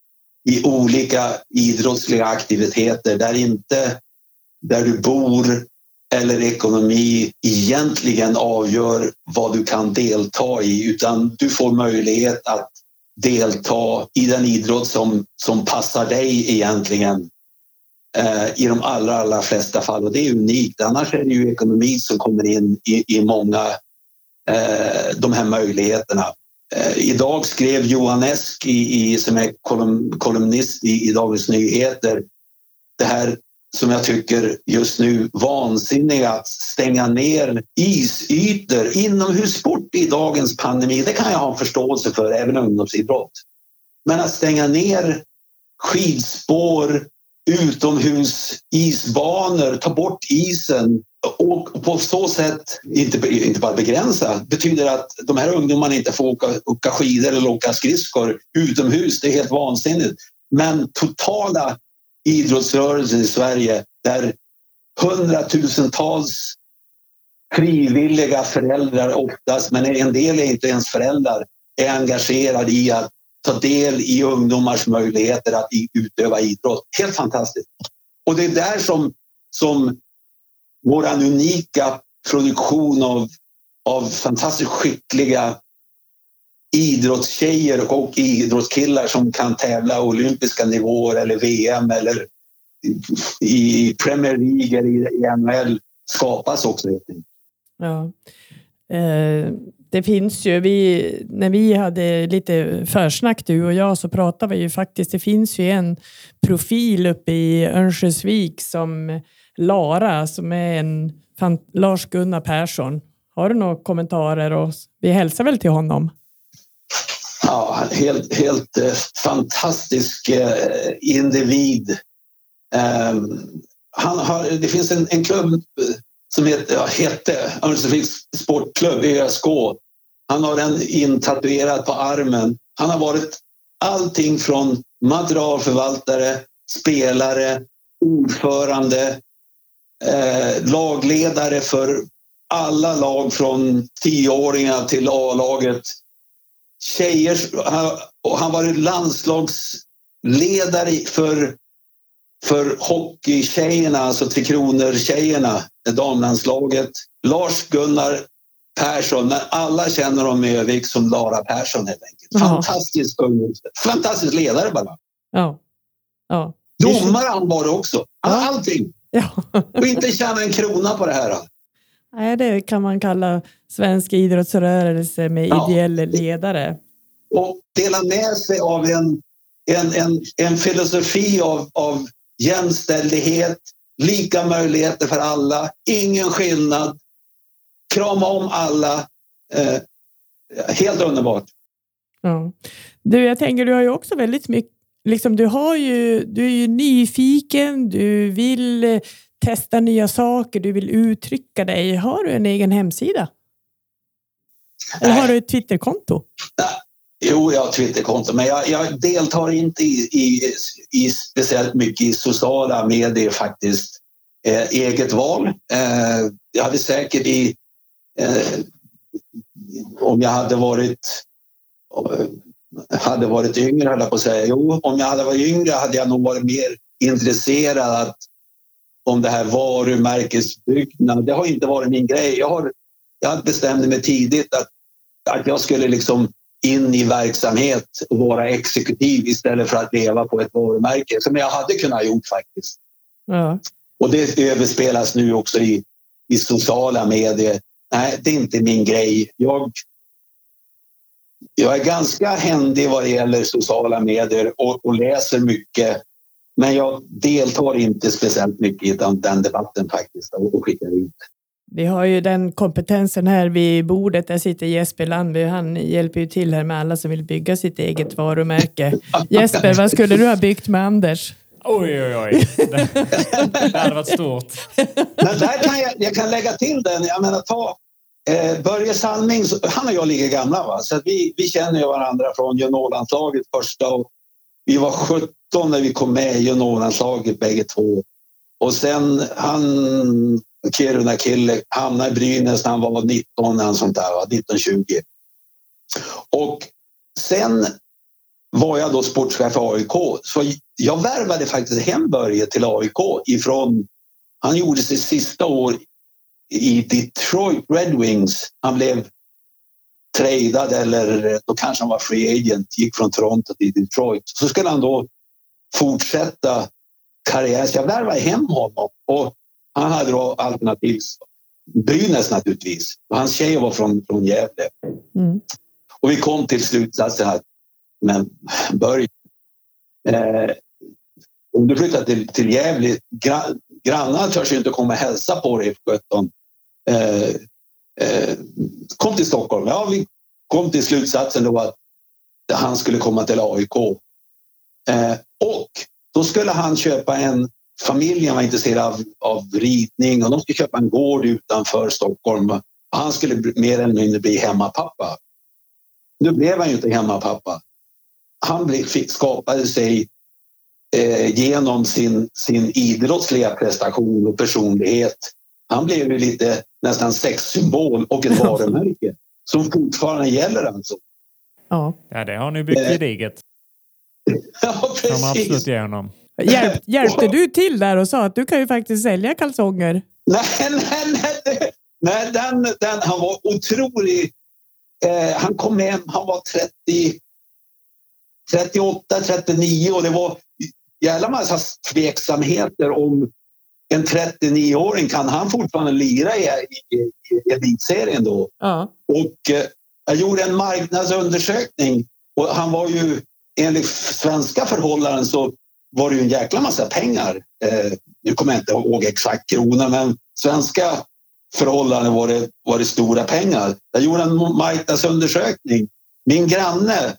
i olika idrottsliga aktiviteter där inte där du bor eller ekonomi egentligen avgör vad du kan delta i utan du får möjlighet att delta i den idrott som, som passar dig egentligen eh, i de allra, allra flesta fall och det är unikt. Annars är det ju ekonomi som kommer in i, i många eh, de här möjligheterna. Eh, idag skrev Johan Esk, i, i, som är kolumn, kolumnist i, i Dagens Nyheter, det här som jag tycker just nu vansinniga att stänga ner isytor, inomhussport i dagens pandemi, det kan jag ha förståelse för, även ungdomsidrott. Men att stänga ner skidspår, utomhus isbanor, ta bort isen och på så sätt, inte, inte bara begränsa, betyder att de här ungdomarna inte får åka, åka skidor eller åka skridskor utomhus. Det är helt vansinnigt. Men totala idrottsrörelsen i Sverige där hundratusentals frivilliga föräldrar oftast, men en del är inte ens föräldrar, är engagerade i att ta del i ungdomars möjligheter att utöva idrott. Helt fantastiskt. Och det är där som, som vår unika produktion av, av fantastiskt skickliga idrottstjejer och idrottskillar som kan tävla olympiska nivåer eller VM eller i Premier League eller i NHL skapas också. Ja. Eh, det finns ju, vi, när vi hade lite försnack du och jag så pratade vi ju faktiskt, det finns ju en profil uppe i Örnsköldsvik som Lara som är en Lars-Gunnar Persson. Har du några kommentarer? Och vi hälsar väl till honom? Ja, helt, helt eh, fantastisk eh, individ. Eh, han har, det finns en, en klubb eh, som heter, ja, hette Örnsköldsviks sportklubb, ÖSK. Han har den intatuerad på armen. Han har varit allting från materialförvaltare spelare, ordförande, eh, lagledare för alla lag från tioåringar till A-laget. Tjejer, han, och han var landslagsledare för, för hockeytjejerna, alltså Tre Kronor-tjejerna, damlandslaget. Lars-Gunnar Persson, men alla känner honom i Övik som Lara Persson helt enkelt. Fantastisk ung, fantastisk ledare bara. Ja. ja. Domare han var det också. Allting. Ja. Och inte tjäna en krona på det här. Nej, det kan man kalla svensk idrottsrörelse med Ja. ideell ledare. Och dela med sig av en, en, en, en filosofi av, av jämställdhet, lika möjligheter för alla, ingen skillnad, krama om alla. Eh, helt underbart. Ja. Du, jag tänker, du har ju också väldigt mycket, liksom, du, har ju, du är ju nyfiken, du vill eh, testa nya saker, du vill uttrycka dig. Har du en egen hemsida? Eller har du ett Twitterkonto? Jo, jag har Twitterkonto, men jag, jag deltar inte i, i, i speciellt mycket i sociala medier faktiskt. Eh, eget val. Eh, jag hade säkert i... Eh, om jag hade varit eh, hade varit yngre, höll jag på att säga. Jo, om jag hade varit yngre hade jag nog varit mer intresserad att, om det här varumärkesbyggnad. Det har inte varit min grej. Jag, har, jag bestämde mig tidigt att, att jag skulle liksom in i verksamhet och vara exekutiv istället för att leva på ett varumärke som jag hade kunnat gjort faktiskt. Ja. Och det överspelas nu också i, i sociala medier. Nej, det är inte min grej. Jag, jag är ganska händig vad det gäller sociala medier och, och läser mycket. Men jag deltar inte speciellt mycket i den, den debatten faktiskt och, och skickar ut. Vi har ju den kompetensen här vid bordet. Där sitter Jesper Landby. Han hjälper ju till här med alla som vill bygga sitt eget varumärke. Jesper, vad skulle du ha byggt med Anders? Oj, oj, oj. Det, det hade varit stort. Men där kan jag, jag kan lägga till den. Jag menar, ta eh, Börje Salming, han och jag ligger gamla. Va? Så vi, vi känner ju varandra från juniorlandslaget första. Och vi var 17 när vi kom med i juniorlandslaget bägge två. Och sen han, Kiruna-kille, hamnade i Brynäs när han var 19, eller sånt där, va? 1920. Och sen var jag då sportchef för AIK. Så jag värvade faktiskt hem Börje till AIK ifrån han gjorde sitt sista år i Detroit Red Wings. Han blev tradad eller då kanske han var free agent, gick från Toronto till Detroit. Så skulle han då fortsätta karriären. Så jag värvade hem honom och han hade då alternativ Brynäs naturligtvis. Hans tjej var från, från Gävle. Mm. Och vi kom till slutsatsen att men Börje, eh, om du flyttar till, till Gävle, gra, grannarna törs ju inte komma och hälsa på dig i 17. Eh, eh, kom till Stockholm. Ja, vi kom till slutsatsen då att han skulle komma till AIK. Eh, och då skulle han köpa en familjen var intresserad av, av ridning och de skulle köpa en gård utanför Stockholm. Han skulle mer eller mindre bli hemmapappa. Nu blev han ju inte hemmapappa. Han fick, skapade sig eh, genom sin, sin idrottsliga prestation och personlighet. Han blev ju lite nästan sexsymbol och ett varumärke som fortfarande gäller alltså. Ja. Ja, det har ni byggt Eh, gediget. Ja, Kan man absolut precis. ge honom. Hjälp, hjälpte du till där och sa att du kan ju faktiskt sälja kalsonger? Nej, nej, nej. nej den, den, han var otrolig. Eh, han kom hem, han var 30, 38, 39 och det var jävla massa tveksamheter om en 39-åring, kan han fortfarande lira i, i, i elitserien då? Ja. Och eh, jag gjorde en marknadsundersökning och han var ju enligt svenska förhållanden så var det ju en jäkla massa pengar. Eh, nu kommer jag inte ihåg exakt kronor, men svenska förhållanden var det, var det stora pengar. Jag gjorde en marknadsundersökning. Min granne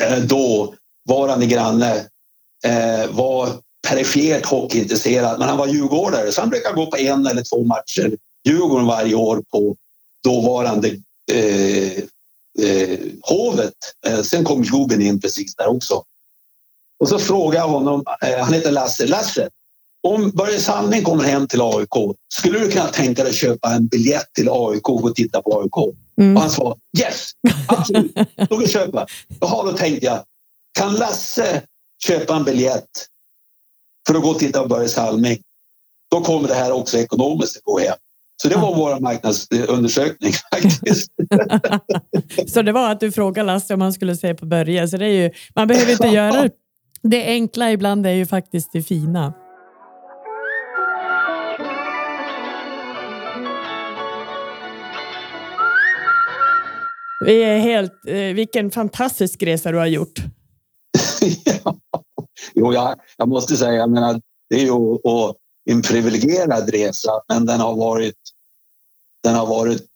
eh, då, varande granne, eh, var perifert hockeyintresserad, men han var djurgårdare så han brukar gå på en eller två matcher Djurgården varje år på dåvarande eh, eh, Hovet. Eh, sen kom Globen in precis där också. Och så frågade jag honom, eh, han heter Lasse, Lasse, om Börje Salming kommer hem till AIK, skulle du kunna tänka dig att köpa en biljett till AIK och titta på AIK? Mm. Och han sa yes, absolut, då kan jag köpa. Jaha, då tänkte jag, kan Lasse köpa en biljett för att gå och titta på Börje Salming? Då kommer det här också ekonomiskt att gå hem. Så det var vår marknadsundersökning faktiskt. Så det var att du frågade Lasse om han skulle se på Börje. Så det är ju, man behöver inte göra det enkla ibland är ju faktiskt det fina. Vi är helt, eh, vilken fantastisk resa du har gjort. ja. Jo, jag, jag måste säga, jag menar, det är ju och, en privilegierad resa, men den har varit, den har varit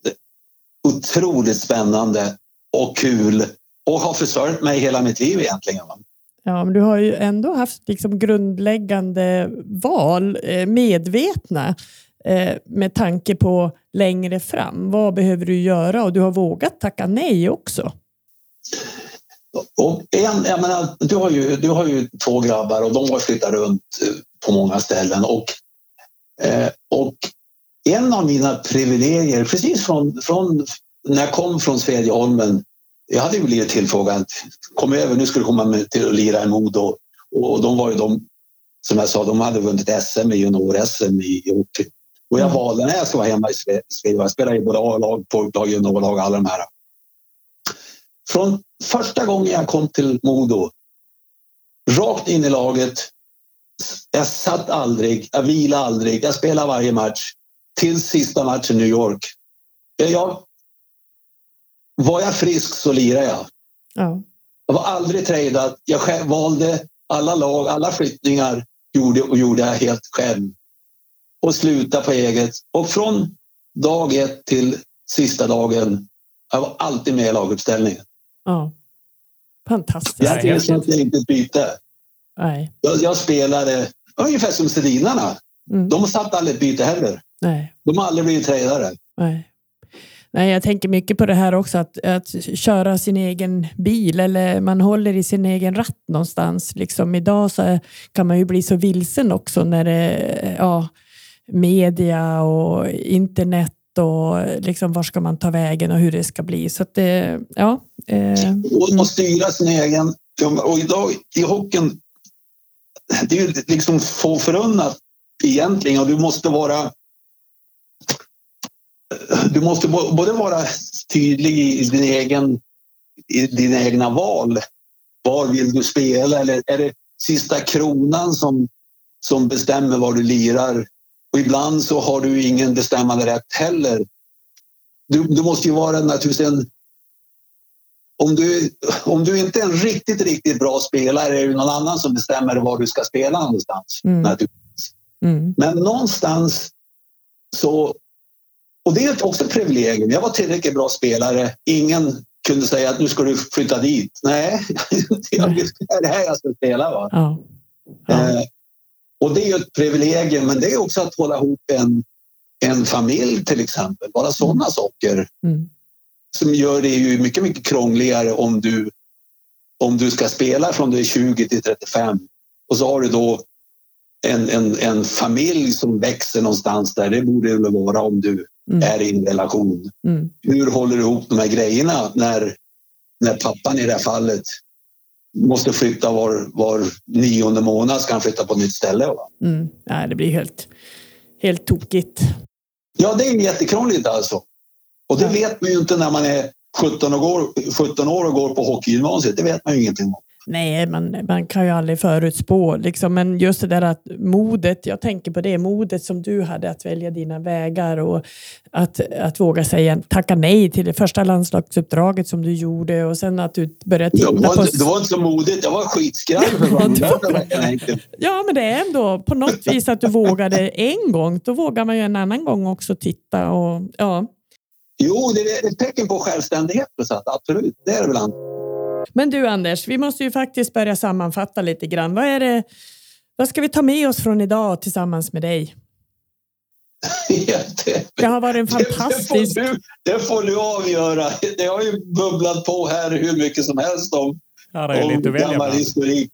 otroligt spännande och kul och har försörjt mig hela mitt liv egentligen. Ja, men du har ju ändå haft liksom grundläggande val, eh, medvetna, eh, med tanke på längre fram. Vad behöver du göra? Och du har vågat tacka nej också. Och en, jag menar, du, har ju, du har ju två grabbar och de har flyttat runt eh, på många ställen. Och, eh, och en av mina privilegier, precis från, från när jag kom från Svedjeholmen, jag hade ju blivit tillfrågad, kom över, nu ska du komma med till att lira i Modo. Och de var ju de, som jag sa, de hade vunnit SM i junior-SM i hockey. Och jag valde när jag ska vara hemma i Sverige, jag spelade i både A-lag, pojklag, juniorlag, alla de här. Från första gången jag kom till Modo, rakt in i laget. Jag satt aldrig, jag vilade aldrig, jag spelade varje match. Till sista matchen i New York. Jag, var jag frisk så lirade jag. Ja. Jag var aldrig tradad. Jag själv valde alla lag, alla flyttningar gjorde, och gjorde jag helt själv. Och slutade på eget. Och från dag ett till sista dagen, jag var alltid med i laguppställningen. Ja. Fantastiskt. Jag tillsatte inte ett byte. Nej. Jag, jag spelade ungefär som Sedinarna. Mm. De satt aldrig ett byte heller. Nej. De har aldrig blivit tradare. Nej. Nej, jag tänker mycket på det här också att, att köra sin egen bil eller man håller i sin egen ratt någonstans. Liksom idag så kan man ju bli så vilsen också när det ja, media och internet och liksom var ska man ta vägen och hur det ska bli. Så att det, ja. Eh, och, och styra sin egen. Och idag i hockeyn, det är ju liksom få förunnat egentligen och du måste vara du måste både vara tydlig i din egen i dina egna val. Var vill du spela? Eller är det sista kronan som, som bestämmer var du lirar? Och ibland så har du ingen bestämmande rätt heller. Du, du måste ju vara naturligtvis en... Om du, om du inte är en riktigt, riktigt bra spelare är det någon annan som bestämmer var du ska spela någonstans. Mm. Naturligtvis. mm, Men någonstans så... Och det är också ett privilegium. Jag var tillräckligt bra spelare. Ingen kunde säga att nu ska du flytta dit. Nej, det är det här jag ska spela. Va? ja. Ja. Och det är ett privilegium, men det är också att hålla ihop en, en familj till exempel. Bara sådana saker Mm. som gör det ju mycket, mycket krångligare om du, om du ska spela från du är 20 till 35 och så har du då en, en, en familj som växer någonstans där. Det borde det vara om du Mm. är i en relation. Mm. Hur håller du ihop de här grejerna när, när pappan i det här fallet måste flytta var, var nionde månad ska han flytta på ett nytt ställe. Mm. Nej, det blir helt, helt tokigt. Ja, det är jättekrångligt alltså. Och det vet man ju inte när man är 17 år, går, 17 år och går på hockeygymnasiet. Det vet man ju ingenting om. Nej, man, man kan ju aldrig förutspå. Liksom. Men just det där att modet, jag tänker på det, modet som du hade att välja dina vägar och att, att våga säga tacka nej till det första landslagsuppdraget som du gjorde och sen att du började titta Det var, på... inte, det var inte så modigt. Jag var skitskraj Ja, men det är ändå på något vis att du vågade en gång. Då vågar man ju en annan gång också titta och ja. Jo, det är ett tecken på självständighet. Absolut, det är det väl. Men du Anders, vi måste ju faktiskt börja sammanfatta lite grann. Vad är det? Vad ska vi ta med oss från idag tillsammans med dig? Det, Det har varit en fantastisk... Det får, du, det får du avgöra. Det har ju bubblat på här hur mycket som helst om, Ja, det är om lite att välja gammal historik.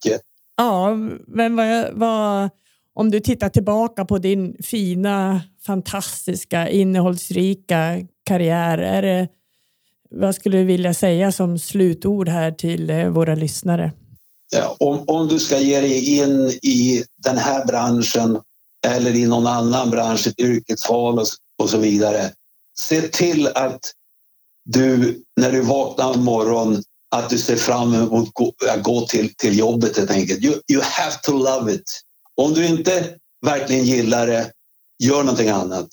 Ja, men vad, vad, om du tittar tillbaka på din fina, fantastiska, innehållsrika karriär. Är det, vad skulle du vilja säga som slutord här till eh, våra lyssnare? Ja, om, om du ska ge dig in i den här branschen eller i någon annan bransch, ett yrkesval och, och så vidare. Se till att du, när du vaknar en morgon, att du ser fram emot att gå till, till jobbet helt enkelt. You, you have to love it. Om du inte verkligen gillar det, gör någonting annat.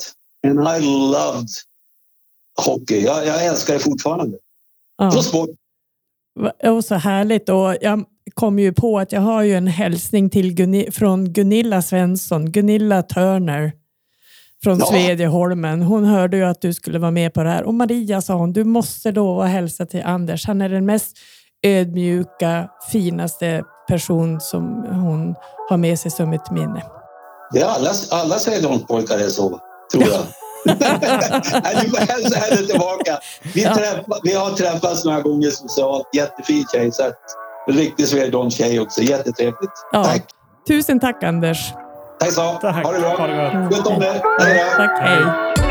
And I loved hockey. Jag, jag älskar det fortfarande. Ja. sport. Och så härligt. Och jag kom ju på att jag har ju en hälsning till Gunilla, från Gunilla Svensson, Gunilla Turner från ja. Svedjeholmen. Hon hörde ju att du skulle vara med på det här och Maria sa hon, du måste då hälsa till Anders. Han är den mest ödmjuka, finaste person som hon har med sig som ett minne. Det är alla, alla Svedjeholmspojkar är så, tror jag. Du får hälsa henne tillbaka. Vi, ja. träffa, vi har träffats några gånger socialt. Jättefin tjej. Så att, riktig Svedjeholmstjej också. Jättetrevligt. Ja. Tack. Tusen tack Anders. Tack så. Tack. Ha det bra. Ha det bra. Sköt om det. Tack. Hej.